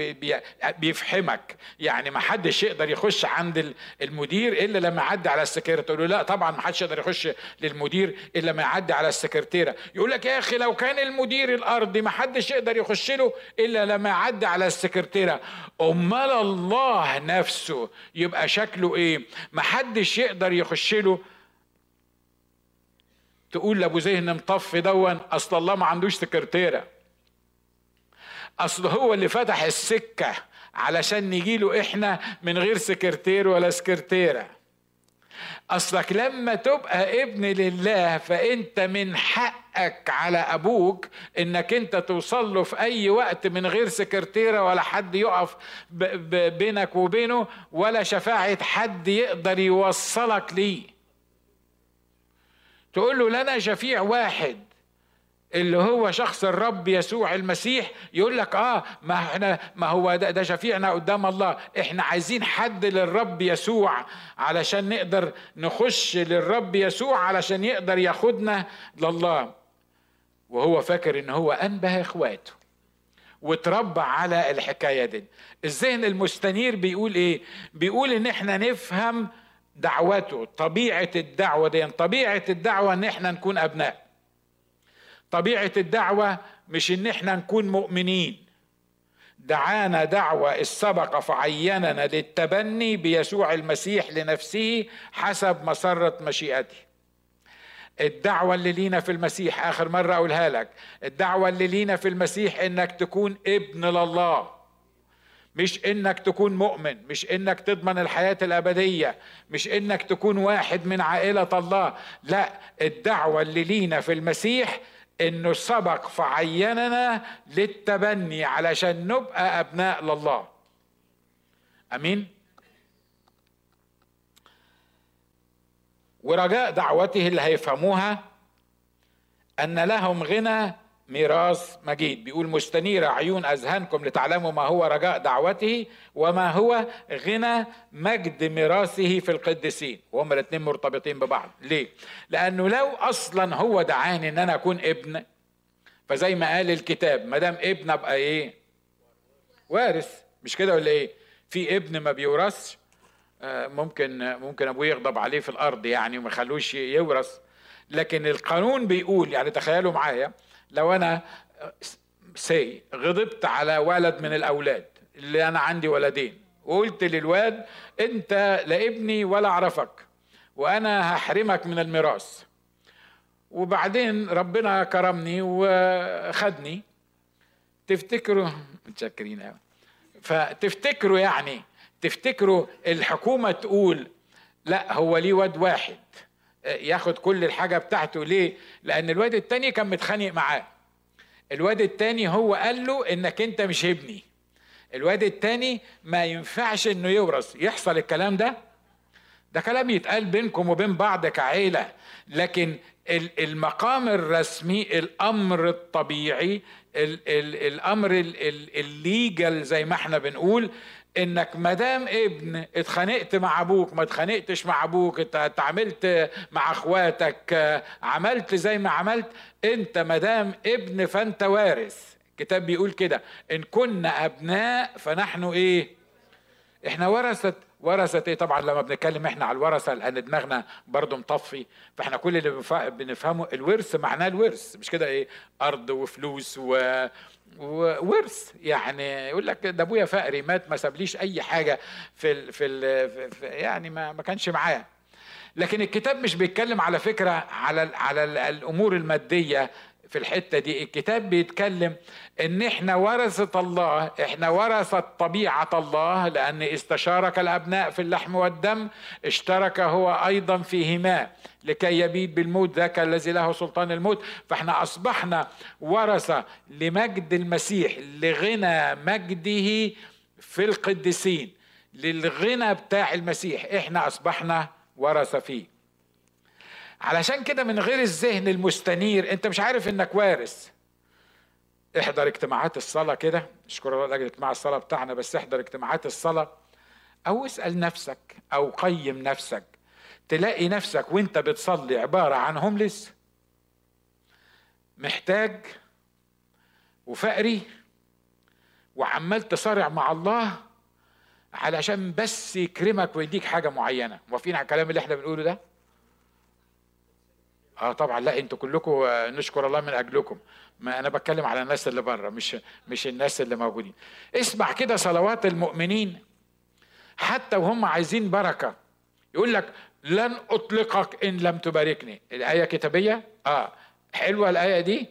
بيفهمك يعني ما حدش يقدر يخش عند المدير إلا لما يعدي على السكرتيرة. تقول له لا طبعا ما حدش يقدر يخش للمدير إلا لما يعدي على السكرتيرة. يقول لك يا أخي لو كان المدير الأرضي ما حدش يقدر يخش له إلا لما يعدي على السكرتيرة. أمال الله نفسه يبقى شكله إيه؟ ما حدش يقدر يخش له. تقول لأبو ذهن مطفي دون أصل الله ما عندوش سكرتيرة. أصل هو اللي فتح السكة علشان نجيله إحنا من غير سكرتير ولا سكرتيرة. أصلك لما تبقى ابن لله فأنت من حقك على أبوك إنك أنت توصل له في أي وقت من غير سكرتيرة ولا حد يقف بينك وبينه ولا شفاعة حد يقدر يوصلك ليه. تقول له لنا شفيع واحد. اللي هو شخص الرب يسوع المسيح يقول لك آه ما إحنا ما هو ده, ده شفيعنا قدام الله. إحنا عايزين حد للرب يسوع علشان نقدر نخش للرب يسوع علشان يقدر ياخدنا لله. وهو فاكر إن هو أنبه إخواته وتربى على الحكاية دي. الذهن المستنير بيقول إيه؟ بيقول إن إحنا نفهم دعوته طبيعة الدعوة دي. طبيعة الدعوة إن إحنا نكون أبناء. طبيعة الدعوة مش إن إحنا نكون مؤمنين. دعانا دعوة السبق فعيننا للتبني بيسوع المسيح لنفسه حسب مسرة مشيئته. الدعوة اللي لينا في المسيح آخر مرة أقولها لك الدعوة اللي لينا في المسيح إنك تكون ابن لله. مش إنك تكون مؤمن مش إنك تضمن الحياة الأبدية مش إنك تكون واحد من عائلة الله. لا الدعوة اللي لينا في المسيح إنه سبق فعيننا للتبني علشان نبقى أبناء لله. أمين؟ ورجاء دعوته اللي هيفهموها أن لهم غنى ميراث مجيد. بيقول مستنير عيون أذهانكم لتعلموا ما هو رجاء دعوته وما هو غنى مجد ميراثه في القديسين. وهم الاثنين مرتبطين ببعض. ليه؟ لأنه لو أصلا هو دعاني أن أنا أكون ابن فزي ما قال الكتاب ما دام ابن أبقى إيه؟ وارث. مش كده ولا إيه؟ في ابن ما بيورثش آه، ممكن ممكن أبوه يغضب عليه في الأرض يعني وما يخلوش يورث. لكن القانون بيقول يعني تخيلوا معايا لو أنا سي غضبت على ولد من الأولاد اللي أنا عندي ولدين وقلت للواد أنت لا ابني ولا أعرفك وأنا هحرمك من الميراث. وبعدين ربنا كرمني وخدني. تفتكروا متشكرين قوي فتفتكروا يعني تفتكروا الحكومة تقول لا هو ليه واد واحد. ياخد كل الحاجة بتاعته. ليه؟ لأن الواد التاني كان متخانق معاه. الواد التاني هو قال له إنك أنت مش ابني. الواد التاني ما ينفعش إنه يورث. يحصل الكلام ده؟ ده كلام يتقال بينكم وبين بعض كعيلة. لكن المقام الرسمي الأمر الطبيعي الأمر الليجل زي ما إحنا بنقول إنك مدام ابن اتخانقت مع أبوك ما اتخانقتش مع أبوك أنت اتعاملت مع أخواتك عملت زي ما عملت أنت مدام ابن فأنت وارث. الكتاب بيقول كده إن كنا أبناء فنحن إيه؟ إحنا ورثة. ورثة إيه؟ طبعا لما بنتكلم إحنا على الورثة لأن دماغنا برضو مطفي. فإحنا كل اللي بنفهمه الورث معناه الورث مش كده إيه؟ أرض وفلوس و وورث يعني يقول لك ده أبويا فقري مات ما سابليش أي حاجة في ال في, ال في يعني ما ما كانش معاه. لكن الكتاب مش بيتكلم على فكرة على على الأمور المادية في الحتة دي. الكتاب بيتكلم إن إحنا ورثة الله إحنا ورثة طبيعة الله لأن استشارك الأبناء في اللحم والدم اشترك هو أيضا فيهما لكي يبيد بالموت ذاك الذي له سلطان الموت. فإحنا أصبحنا ورثة لمجد المسيح لغنى مجده في القديسين للغنى بتاع المسيح. إحنا أصبحنا ورثة فيه. علشان كده من غير الذهن المستنير انت مش عارف انك وارث. احضر اجتماعات الصلاة كده. اشكر الله لأجل اجتماع الصلاة بتاعنا بس احضر اجتماعات الصلاة. أو اسأل نفسك أو قيم نفسك. تلاقي نفسك وانت بتصلي عبارة عن هوملس محتاج وفقري. وعمال تصارع مع الله علشان بس يكرمك ويديك حاجة معينة. موافقين على الكلام اللي إحنا بنقوله ده؟ آه طبعا. لا أنتوا كلكم آه، نشكر الله من أجلكم. ما أنا بتكلم على الناس اللي بره مش مش الناس اللي موجودين. اسمع كده صلوات المؤمنين حتى وهم عايزين بركة. يقول لك لن أطلقك إن لم تباركني. الآية كتابية؟ آه. حلوة الآية دي؟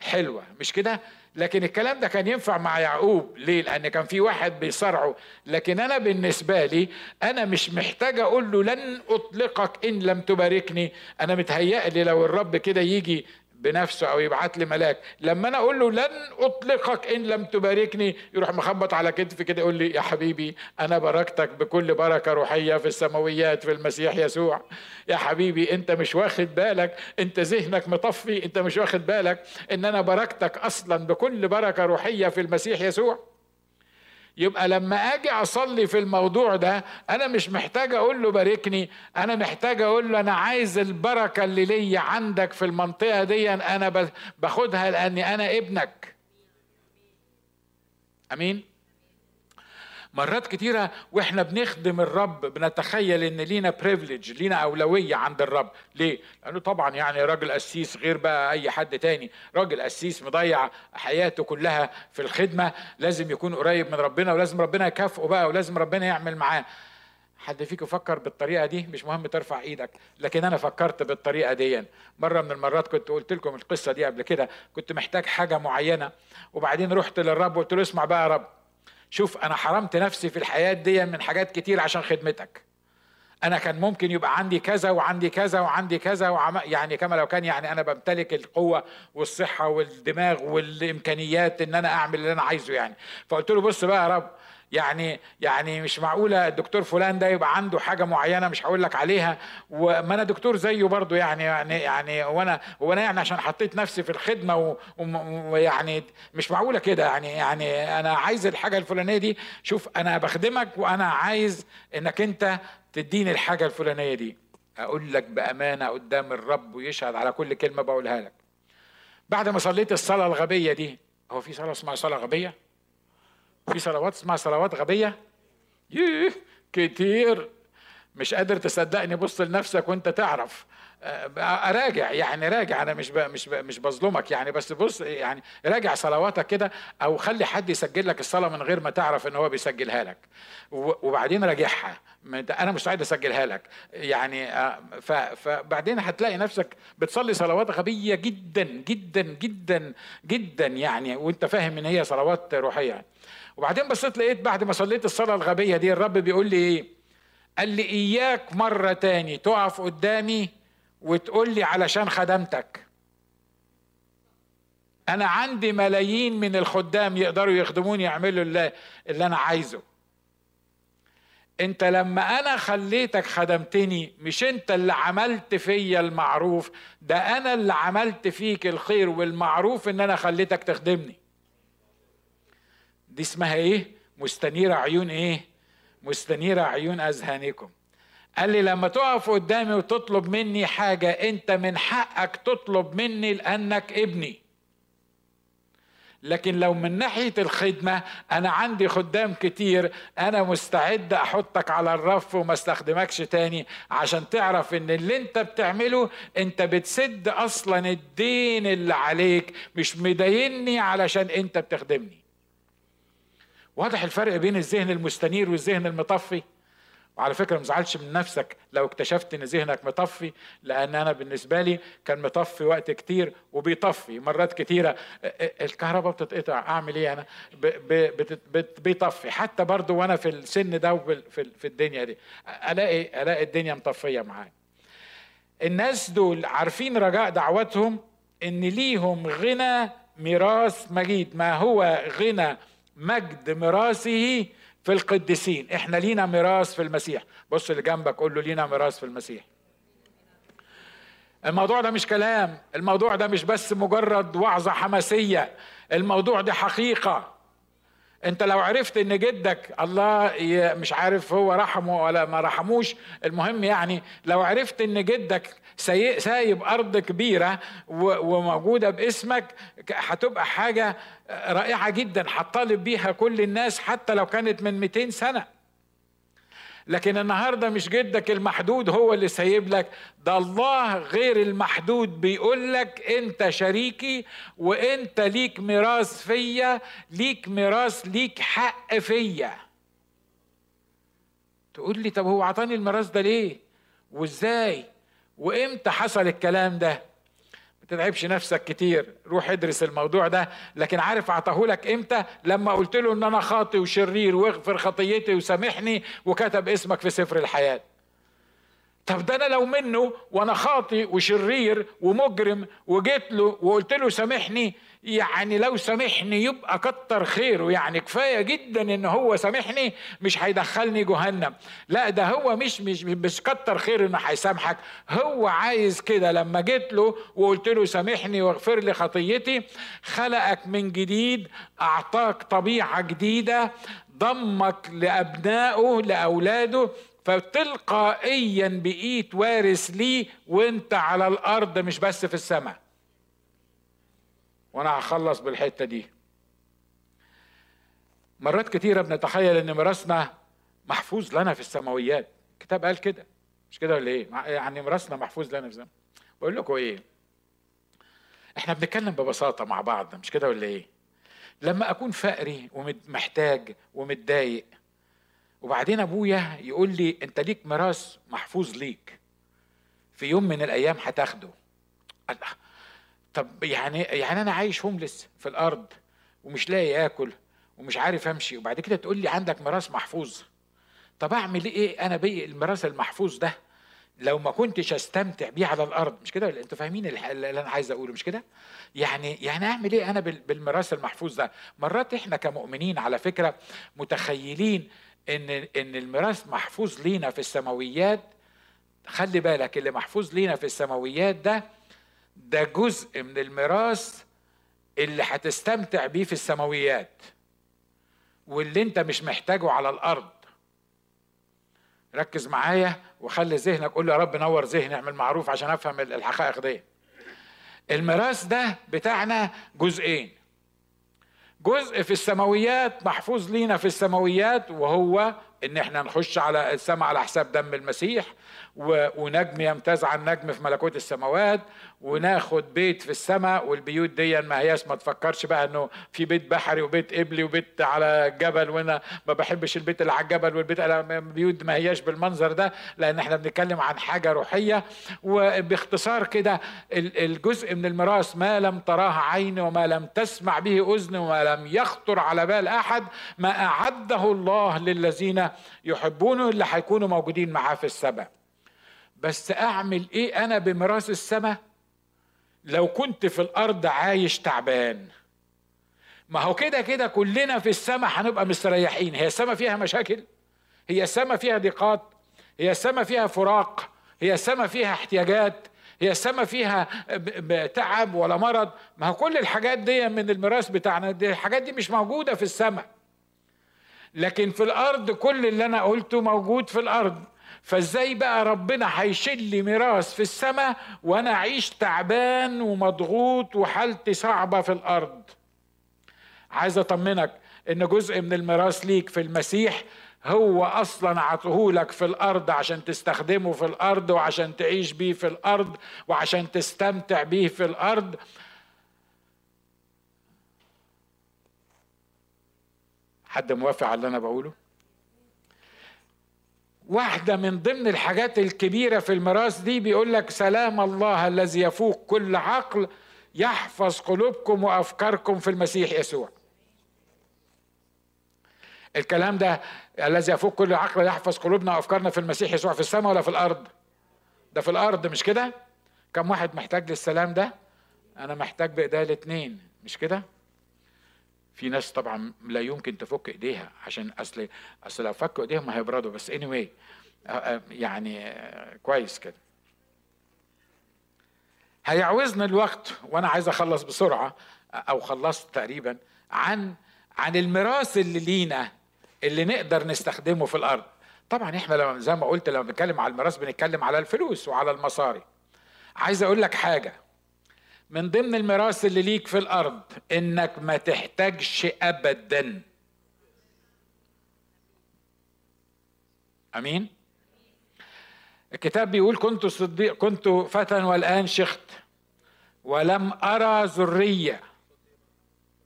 حلوة. مش كده؟ لكن الكلام ده كان ينفع مع يعقوب. ليه؟ لأن كان في واحد بيصارعه. لكن أنا بالنسبة لي أنا مش محتاج أقول له لن أطلقك إن لم تباركني. أنا متهيأ لي لو الرب كده يجي بنفسه أو يبعت لي ملاك. لما أنا أقول له لن أطلقك إن لم تباركني يروح مخبط على كتفي كده يقول لي يا حبيبي أنا باركتك بكل بركة روحية في السماويات في المسيح يسوع. يا حبيبي أنت مش واخد بالك أنت ذهنك مطفي أنت مش واخد بالك إن أنا باركتك أصلا بكل بركة روحية في المسيح يسوع. يبقى لما آجي أصلي في الموضوع ده أنا مش محتاج أقول له باركني أنا محتاج أقول له أنا عايز البركة اللي ليا عندك في المنطقة دي أنا باخدها لأني أنا ابنك. أمين؟ مرات كتيرة وإحنا بنخدم الرب بنتخيل إن لينا بريفليج لينا أولوية عند الرب. ليه؟ لأنه طبعا يعني راجل قسيس غير بقى أي حد تاني. راجل قسيس مضيع حياته كلها في الخدمة لازم يكون قريب من ربنا ولازم ربنا يكافئه بقى ولازم ربنا يعمل معاه. حد فيكم فكر بالطريقة دي؟ مش مهم ترفع إيدك. لكن أنا فكرت بالطريقة دي. مرة من المرات كنت قلت لكم القصة دي قبل كده. كنت محتاج حاجة معينة وبعدين رحت للرب وقلت له اسمع بقى يا رب. شوف أنا حرمت نفسي في الحياة دي من حاجات كتير عشان خدمتك. أنا كان ممكن يبقى عندي كذا وعندي كذا وعندي كذا وعم... يعني كما لو كان يعني أنا بمتلك القوة والصحة والدماغ والإمكانيات إن أنا أعمل اللي أنا عايزه يعني. فقلت له بص بقى يا رب يعني يعني مش معقولة الدكتور فلان ده يبقى عنده حاجة معينة مش هقول لك عليها وما أنا دكتور زيه برضه يعني يعني يعني وأنا وأنا يعني عشان حطيت نفسي في الخدمة ويعني مش معقولة كده يعني يعني أنا عايز الحاجة الفلانية دي شوف أنا بخدمك وأنا عايز إنك أنت تديني الحاجة الفلانية دي. أقول لك بأمانة قدام الرب ويشهد على كل كلمة بقولها لك. بعد ما صليت الصلاة الغبية دي هو في صلاة اسمها صلاة غبية؟ في صلوات اسمها صلوات غبية. ييه كتير. مش قادر تصدقني بص لنفسك وانت تعرف. اراجع يعني راجع. أنا مش مش مش بظلمك يعني بس بص يعني راجع صلواتك كده أو خلي حد يسجل لك الصلاة من غير ما تعرف ان هو بيسجلها لك. وبعدين راجعها. أنا مستعد اسجلها لك. يعني آه، فبعدين هتلاقي نفسك بتصلي صلوات غبية جدا جدا جدا جدا يعني وانت فاهم ان هي صلوات روحية. وبعدين بصيت لقيت بعد ما صليت الصلاة الغبية دي الرب بيقول لي إيه؟ قال لي إياك مرة تاني تقف قدامي وتقول لي علشان خدمتك. أنا عندي ملايين من الخدام يقدروا يخدموني يعملوا اللي, اللي أنا عايزه. أنت لما أنا خليتك خدمتني مش أنت اللي عملت فيا المعروف ده أنا اللي عملت فيك الخير والمعروف إن أنا خليتك تخدمني. دي اسمها إيه؟ مستنيرة عيون إيه؟ مستنيرة عيون أذهانكم. قال لي لما تقف قدامي وتطلب مني حاجة انت من حقك تطلب مني لأنك ابني. لكن لو من ناحية الخدمة أنا عندي خدام كتير أنا مستعد أحطك على الرف وما أستخدمكش تاني عشان تعرف إن اللي أنت بتعمله أنت بتسد أصلا الدين اللي عليك مش مديني علشان أنت بتخدمني. واضح الفرق بين الذهن المستنير والذهن المطفي؟ وعلى فكرة ما تزعلش من نفسك لو اكتشفت إن ذهنك مطفي لأن أنا بالنسبة لي كان مطفي وقت كتير وبيطفي. مرات كتيرة الكهرباء بتتقطع أعمل إيه أنا؟ بيطفي. حتى برضو وأنا في السن ده في الدنيا دي ألاقي ألاقي الدنيا مطفية معايا. الناس دول عارفين رجاء دعوتهم إن ليهم غنى ميراث مجيد. ما هو غنى مجد ميراثه في القديسين. إحنا لينا ميراث في المسيح. بص اللي جنبك قول له لينا ميراث في المسيح. الموضوع ده مش كلام. الموضوع ده مش بس مجرد وعظة حماسية. الموضوع ده حقيقة. انت لو عرفت ان جدك الله مش عارف هو رحمه ولا ما رحموش المهم يعني لو عرفت ان جدك سايب أرض كبيرة وموجودة باسمك هتبقى حاجة رائعة جدا هتطالب بيها كل الناس حتى لو كانت من 200 سنة. لكن النهارده مش جدك المحدود هو اللي سايب لك ده الله غير المحدود بيقول لك أنت شريكي وأنت ليك ميراث فيا ليك ميراث ليك حق فيا. تقول لي طب هو عطاني الميراث ده ليه؟ وإزاي؟ وإمتى حصل الكلام ده؟ تتعبش نفسك كتير. روح ادرس الموضوع ده. لكن عارف اعطاهولك إمتى؟ لما قلت له إن أنا خاطي وشرير واغفر خطيتي وسامحني وكتب اسمك في سفر الحياة. طب ده أنا لو منه وأنا خاطي وشرير ومجرم وجيت له وقلت له سامحني يعني لو سامحني يبقى كتر خيره. يعني كفاية جدا إن هو سامحني مش هيدخلني جهنم. لا ده هو مش مش مش كتر خير إنه هيسامحك. هو عايز كده. لما جيت له وقلت له سامحني واغفر لي خطيتي خلقك من جديد أعطاك طبيعة جديدة ضمك لأبنائه لأولاده فتلقائيا بقيت وارث ليه وأنت على الأرض مش بس في السماء. وأنا هخلص بالحتة دي. مرات كتيرة بنتخيل إن ميراثنا محفوظ لنا في السماويات. الكتاب قال كده. مش كده ولا إيه؟ يعني ميراثنا محفوظ لنا في السماء بقول لكم إيه؟ إحنا بنتكلم ببساطة مع بعض مش كده ولا إيه؟ لما أكون فقري ومحتاج ومتضايق وبعدين أبويا يقول لي أنت ليك ميراث محفوظ ليك في يوم من الأيام هتاخده. الله طب يعني يعني أنا عايش هوملس في الأرض ومش لاقي آكل ومش عارف أمشي وبعد كده تقول لي عندك ميراث محفوظ. طب أعمل إيه؟ أنا بي الميراث المحفوظ ده لو ما كنتش أستمتع بيه على الأرض. مش كده؟ أنتوا فاهمين اللي أنا عايز أقوله مش كده؟ يعني يعني أعمل إيه أنا بالميراث المحفوظ ده؟ مرات إحنا كمؤمنين على فكرة متخيلين إن إن الميراث محفوظ لينا في السماويات. خلي بالك اللي محفوظ لينا في السماويات ده ده جزء من الميراث اللي هتستمتع بيه في السماويات واللي انت مش محتاجه على الأرض. ركز معايا وخلي ذهنك قول يا رب نور ذهني اعمل معروف عشان افهم الحقائق دي. الميراث ده بتاعنا جزئين. جزء في السماويات محفوظ لينا في السماويات وهو ان إحنا نخش على السماء على حساب دم المسيح ونجم يمتاز عن نجم في ملكوت السماوات وناخد بيت في السماء والبيوت دي ما هياش ما تفكرش بقى إنه في بيت بحري وبيت قبلي وبيت على جبل وأنا ما بحبش البيت اللي على الجبل والبيت على بيوت ما هياش بالمنظر ده لأن إحنا بنتكلم عن حاجة روحية. وباختصار كده الجزء من الميراث ما لم تراه عين وما لم تسمع به أذن وما لم يخطر على بال أحد ما أعده الله للذين يحبونه اللي هيكونوا موجودين معاه في السماء. بس أعمل إيه أنا بميراث السماء لو كنت في الأرض عايش تعبان. ما هو كده كده كلنا في السماء هنبقى مستريحين. هي السماء فيها مشاكل؟ هي السماء فيها ضيقات؟ هي السماء فيها فراق؟ هي السماء فيها احتياجات؟ هي السماء فيها تعب ولا مرض؟ ما هو كل الحاجات دي من الميراث بتاعنا. دي الحاجات دي مش موجودة في السماء لكن في الأرض كل اللي أنا قلته موجود في الأرض. فازاي بقى ربنا هيشيل لي ميراث في السماء وأنا اعيش تعبان ومضغوط وحالتي صعبة في الأرض؟ عايز أطمنك إن جزء من الميراث ليك في المسيح هو أصلا عطهولك في الأرض عشان تستخدمه في الأرض وعشان تعيش بيه في الأرض وعشان تستمتع بيه في الأرض. حد موافق على اللي أنا بقوله؟ واحدة من ضمن الحاجات الكبيرة في الميراث دي بيقول لك سلام الله الذي يفوق كل عقل يحفظ قلوبكم وأفكاركم في المسيح يسوع. الكلام ده الذي يفوق كل عقل يحفظ قلوبنا وأفكارنا في المسيح يسوع في السماء ولا في الأرض؟ ده في الأرض مش كده؟ كم واحد محتاج للسلام ده؟ أنا محتاج بإيديا الاتنين مش كده؟ في ناس طبعا لا يمكن تفك إيديها عشان أصل أصل لو فكوا إيديهم هيبردوا. بس anyway آه، آه، يعني آه، كويس كده. هيعوزنا الوقت وأنا عايز أخلص بسرعة أو خلصت تقريبا عن عن الميراث اللي لينا اللي نقدر نستخدمه في الأرض. طبعا إحنا لما زي ما قلت لما بنتكلم على الميراث بنتكلم على الفلوس وعلى المصاري. عايز أقول لك حاجة. من ضمن الميراث اللي ليك في الأرض إنك ما تحتاجش ابدا. أمين؟ الكتاب بيقول كنت صديق كنت فتى والآن شخت. ولم أرى ذرية.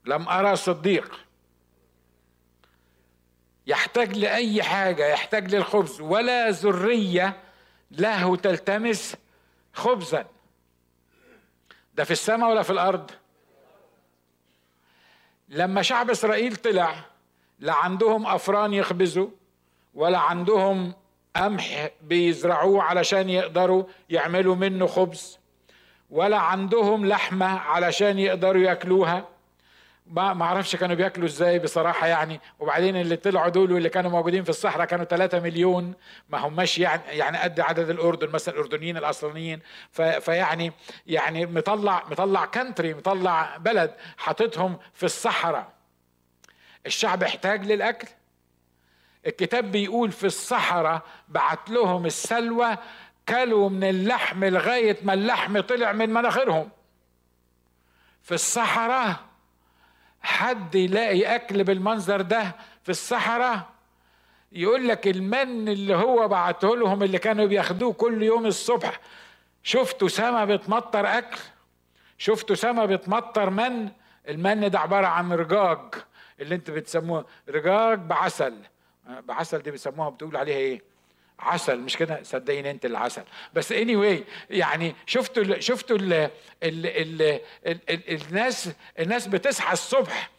لم أرى صديق. يحتاج لأي حاجة يحتاج للخبز. ولا ذرية له تلتمس خبزا. ده في السماء ولا في الأرض؟ لما شعب إسرائيل طلع لا عندهم أفران يخبزوا ولا عندهم قمح بيزرعوه علشان يقدروا يعملوا منه خبز ولا عندهم لحمة علشان يقدروا ياكلوها. ما أعرفش كانوا بياكلوا إزاي بصراحة يعني. وبعدين اللي طلعوا دول واللي كانوا موجودين في الصحراء كانوا 3 مليون. ما هماش يعني يعني قد عدد الأردن مثلا الأردنيين الأصليين. فيعني يعني مطلع مطلع كانتري مطلع بلد حاططهم في الصحراء. الشعب احتاج للأكل. الكتاب بيقول في الصحراء بعت لهم السلوى كلوا من اللحم لغاية ما اللحم طلع من مناخيرهم. في الصحراء حد يلاقي أكل بالمنظر ده في الصحراء؟ يقول لك المن اللي هو بعته لهم اللي كانوا بياخدوه كل يوم الصبح شفتوا سما بتمطر أكل؟ شفتوا سما بتمطر من؟ المن ده عبارة عن رجاج اللي انت بتسموه رجاج بعسل. بعسل دي بيسموها بتقول عليها إيه؟ عسل مش كده؟ صدقيني أنت العسل بس اني anyway يعني شفتوا ال شفتوا ال ال ال ال ال الناس الناس بتصحى الصبح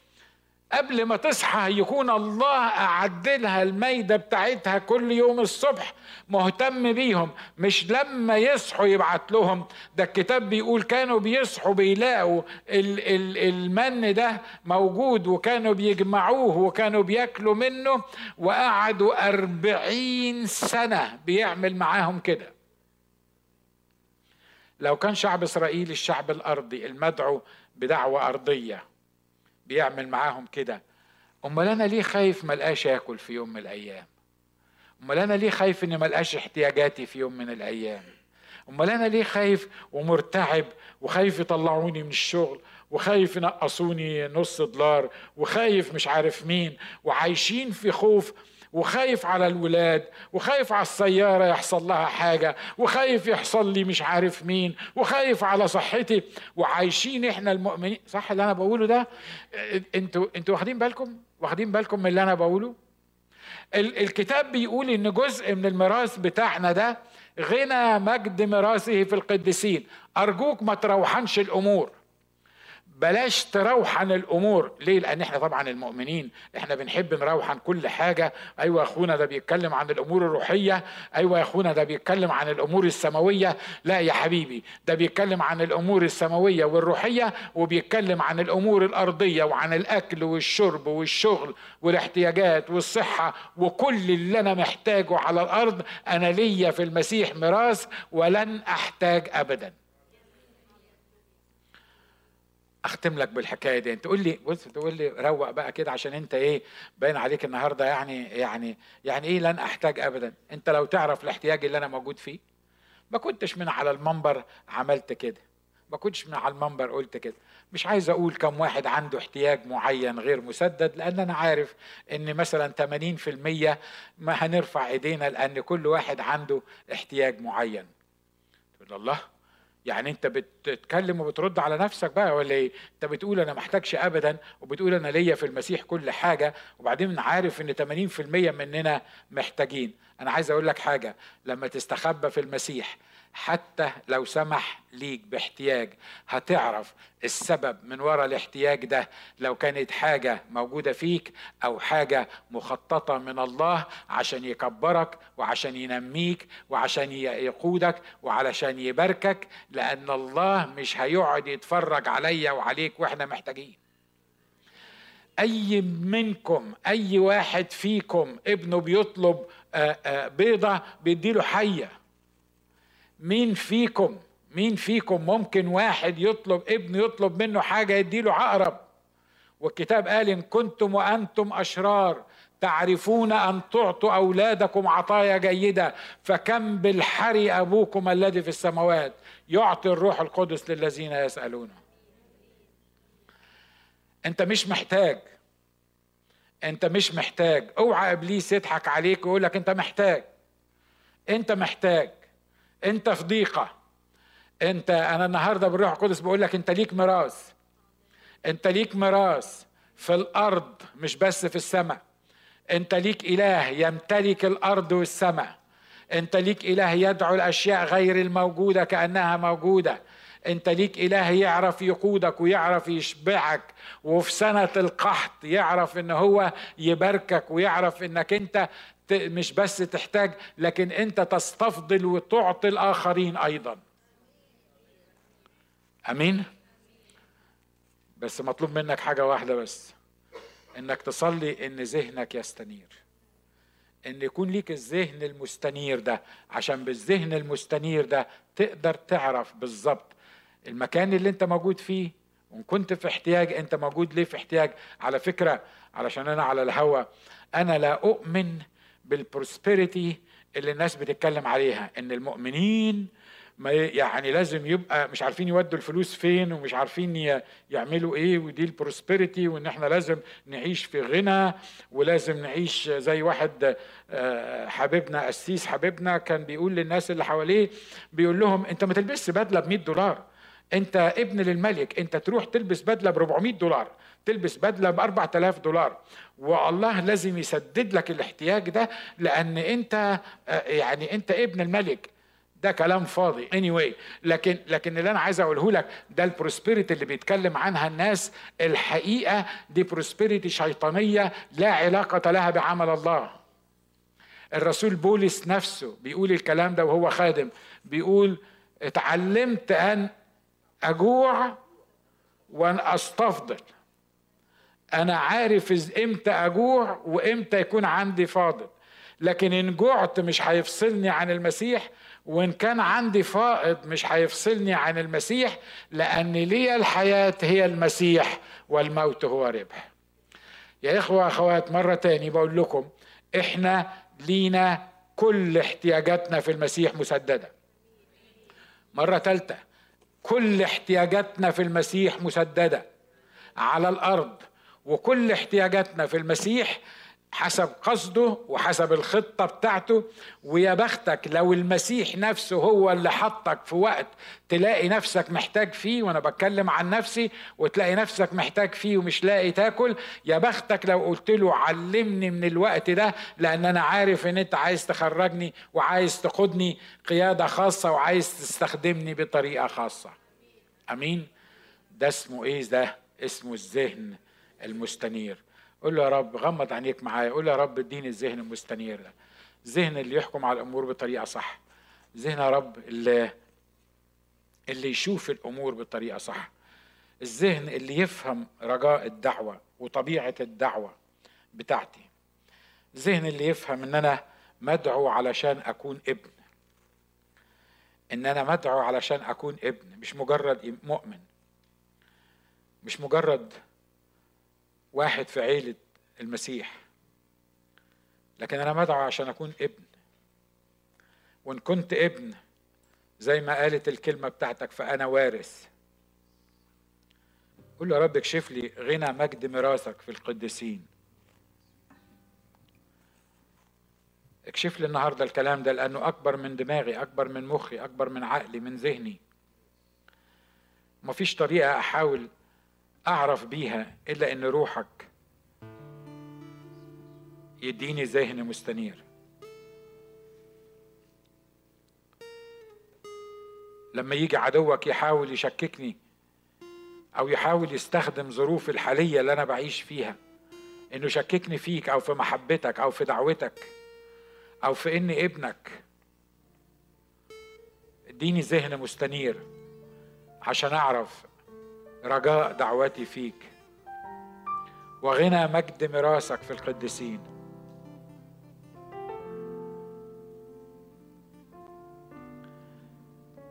قبل ما تصحى يكون الله أعد لها الميدة بتاعتها كل يوم الصبح مهتم بيهم مش لما يصحوا يبعت لهم. ده الكتاب بيقول كانوا بيصحوا بيلاقوا ال ال المن ده موجود وكانوا بيجمعوه وكانوا بياكلوا منه وقعدوا أربعين سنة بيعمل معاهم كده. لو كان شعب إسرائيل الشعب الأرضي المدعو بدعوة أرضية بيعمل معاهم كده. أمال أنا ليه خايف ملقاش آكل في يوم من الأيام؟ أمال أنا ليه خايف إني ملقاش احتياجاتي في يوم من الأيام؟ أمال أنا ليه خايف ومرتعب وخايف يطلعوني من الشغل وخايف ينقصوني نص دولار وخايف مش عارف مين وعايشين في خوف وخايف على الولاد وخايف على السيارة يحصل لها حاجة وخايف يحصل لي مش عارف مين وخايف على صحتي. وعايشين إحنا المؤمنين. صح اللي أنا بقوله ده؟ إنتوا إنتوا واخدين بالكم؟ واخدين بالكم من اللي أنا بقوله؟ الكتاب بيقول إن جزء من الميراث بتاعنا ده غنى مجد ميراثه في القديسين. أرجوك ما تروحنش الأمور. بلاش تروحن الأمور. ليه؟ لأن إحنا طبعا المؤمنين. إحنا بنحب نروحن كل حاجة. أيوه يا أخونا ده بيتكلم عن الأمور الروحية. أيوه يا أخونا ده بيتكلم عن الأمور السماوية. لا يا حبيبي ده بيتكلم عن الأمور السماوية والروحية وبيتكلم عن الأمور الأرضية وعن الأكل والشرب والشغل والاحتياجات والصحة وكل اللي أنا محتاجه على الأرض. أنا ليا في المسيح ميراث ولن أحتاج ابدا. أختم لك بالحكاية دي. انت تقول لي بص تقول لي روق بقى كده عشان أنت إيه باين عليك النهارده يعني يعني يعني إيه لن أحتاج ابدا. أنت لو تعرف الاحتياج اللي أنا موجود فيه ما كنتش من على المنبر عملت كده. ما كنتش من على المنبر قلت كده. مش عايز أقول كم واحد عنده احتياج معين غير مسدد لأن أنا عارف إن مثلا 80% ما هنرفع إيدينا لأن كل واحد عنده احتياج معين. تقول الله؟ يعني انت بتتكلم وبترد على نفسك بقى ولا إيه؟ انت بتقول أنا محتاجش ابدا وبتقول أنا ليا في المسيح كل حاجة وبعدين عارف ان 80% مننا محتاجين. أنا عايز أقول لك حاجة لما تستخبى في المسيح حتى لو سمح ليك باحتياج هتعرف السبب من وراء الاحتياج ده. لو كانت حاجة موجودة فيك أو حاجة مخططة من الله عشان يكبرك وعشان ينميك وعشان يقودك وعلشان يباركك لأن الله مش هيقعد يتفرج عليا وعليك وإحنا محتاجين. أي منكم أي واحد فيكم ابنه بيطلب بيضة بيديله حية. مين فيكم؟ مين فيكم؟ ممكن واحد يطلب ابن يطلب منه حاجة يديله عقرب. والكتاب قال إن كنتم وأنتم أشرار تعرفون أن تعطوا أولادكم عطايا جيدة فكم بالحري أبوكم الذي في السماوات. يعطي الروح القدس للذين يسألونه. أنت مش محتاج. أنت مش محتاج. اوعى إبليس يضحك عليك ويقول لك أنت محتاج. أنت محتاج. أنت في ضيقة. انت أنا النهارده بالروح القدس بقول لك انت ليك ميراث. انت ليك ميراث في الأرض مش بس في السماء. انت ليك إله يمتلك الأرض والسماء. انت ليك إله يدعو الأشياء غير الموجودة كأنها موجودة. أنت ليك إله يعرف يقودك ويعرف يشبعك وفي سنة القحط يعرف إن هو يباركك ويعرف إنك أنت مش بس تحتاج لكن أنت تستفضل وتعطي الآخرين أيضا. أمين؟ بس مطلوب منك حاجة واحدة بس إنك تصلي إن ذهنك يستنير. إن يكون ليك الذهن المستنير ده عشان بالذهن المستنير ده تقدر تعرف بالظبط المكان اللي انت موجود فيه وإن كنت في احتياج انت موجود ليه في احتياج؟ على فكرة علشان أنا على الهوا. أنا لا أؤمن بال prosperity اللي الناس بتتكلم عليها إن المؤمنين ما يعني لازم يبقى مش عارفين يودوا الفلوس فين ومش عارفين يعملوا إيه ودي ال prosperity وإن إحنا لازم نعيش في غنى ولازم نعيش زي واحد آه، حبيبنا قسيس حبيبنا كان بيقول للناس اللي حواليه بيقول لهم أنت ما تلبسش بدلة ب 100 دولار. انت ابن للملك انت تروح تلبس بدلة ب 400 دولار تلبس بدلة ب 4000 دولار. والله لازم يسدد لك الاحتياج ده لأن انت آه، يعني انت ابن الملك. ده كلام فاضي. Anyway لكن لكن اللي أنا عايز أقوله لك ده ال prosperity اللي بيتكلم عنها الناس الحقيقة دي prosperity شيطانية لا علاقة لها بعمل الله. الرسول بولس نفسه بيقول الكلام ده وهو خادم بيقول اتعلمت أن أجوع وان أستفضل. أنا عارف إمتى أجوع وإمتى يكون عندي فاضل. لكن إن جعت مش هيفصلني عن المسيح وإن كان عندي فائض مش هيفصلني عن المسيح لأن لي الحياة هي المسيح والموت هو ربح. يا إخوة أخوات مرة تاني بقول لكم إحنا لينا كل احتياجاتنا في المسيح مسددة. مرة ثالثه كل احتياجاتنا في المسيح مسددة على الأرض وكل احتياجاتنا في المسيح حسب قصده وحسب الخطة بتاعته. ويا بختك لو المسيح نفسه هو اللي حطك في وقت تلاقي نفسك محتاج فيه وأنا بتكلم عن نفسي وتلاقي نفسك محتاج فيه ومش لاقي تاكل يا بختك لو قلت له علمني من الوقت ده لأن أنا عارف إن أنت عايز تخرجني وعايز تقودني قيادة خاصة وعايز تستخدمني بطريقة خاصة. آمين. ده اسمه إيه؟ ده اسمه الذهن المستنير. قول له يا رب غمض عينيك معايا قول له يا رب اديني الذهن المستنير ده. الذهن اللي يحكم على الأمور بطريقة صح. ذهن يا رب اللي اللي يشوف الأمور بطريقة صح. الذهن اللي يفهم رجاء الدعوة وطبيعة الدعوة بتاعتي. الذهن اللي يفهم إن أنا مدعو علشان أكون ابن. إن أنا مدعو علشان أكون ابن مش مجرد مؤمن. مش مجرد واحد في عيلة المسيح. لكن أنا مدعو عشان أكون ابن. وإن كنت ابن زي ما قالت الكلمة بتاعتك فأنا وارث. قول له يا رب اكشف لي غنى مجد ميراثك في القديسين. اكشف لي النهارده الكلام ده لأنه أكبر من دماغي أكبر من مخي أكبر من عقلي من ذهني. مفيش طريقة أحاول أعرف بيها إلا إن روحك يديني ذهن مستنير. لما يجي عدوك يحاول يشككني أو يحاول يستخدم ظروف الحالية اللي أنا بعيش فيها إنه يشككني فيك أو في محبتك أو في دعوتك أو في إني ابنك. اديني ذهن مستنير عشان أعرف رجاء دعوتي فيك. وغنى مجد ميراثك في القديسين.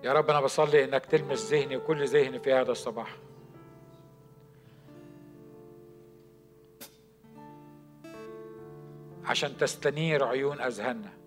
يا رب أنا بصلي إنك تلمس ذهني وكل ذهني في هذا الصباح. عشان تستنير عيون أذهاننا.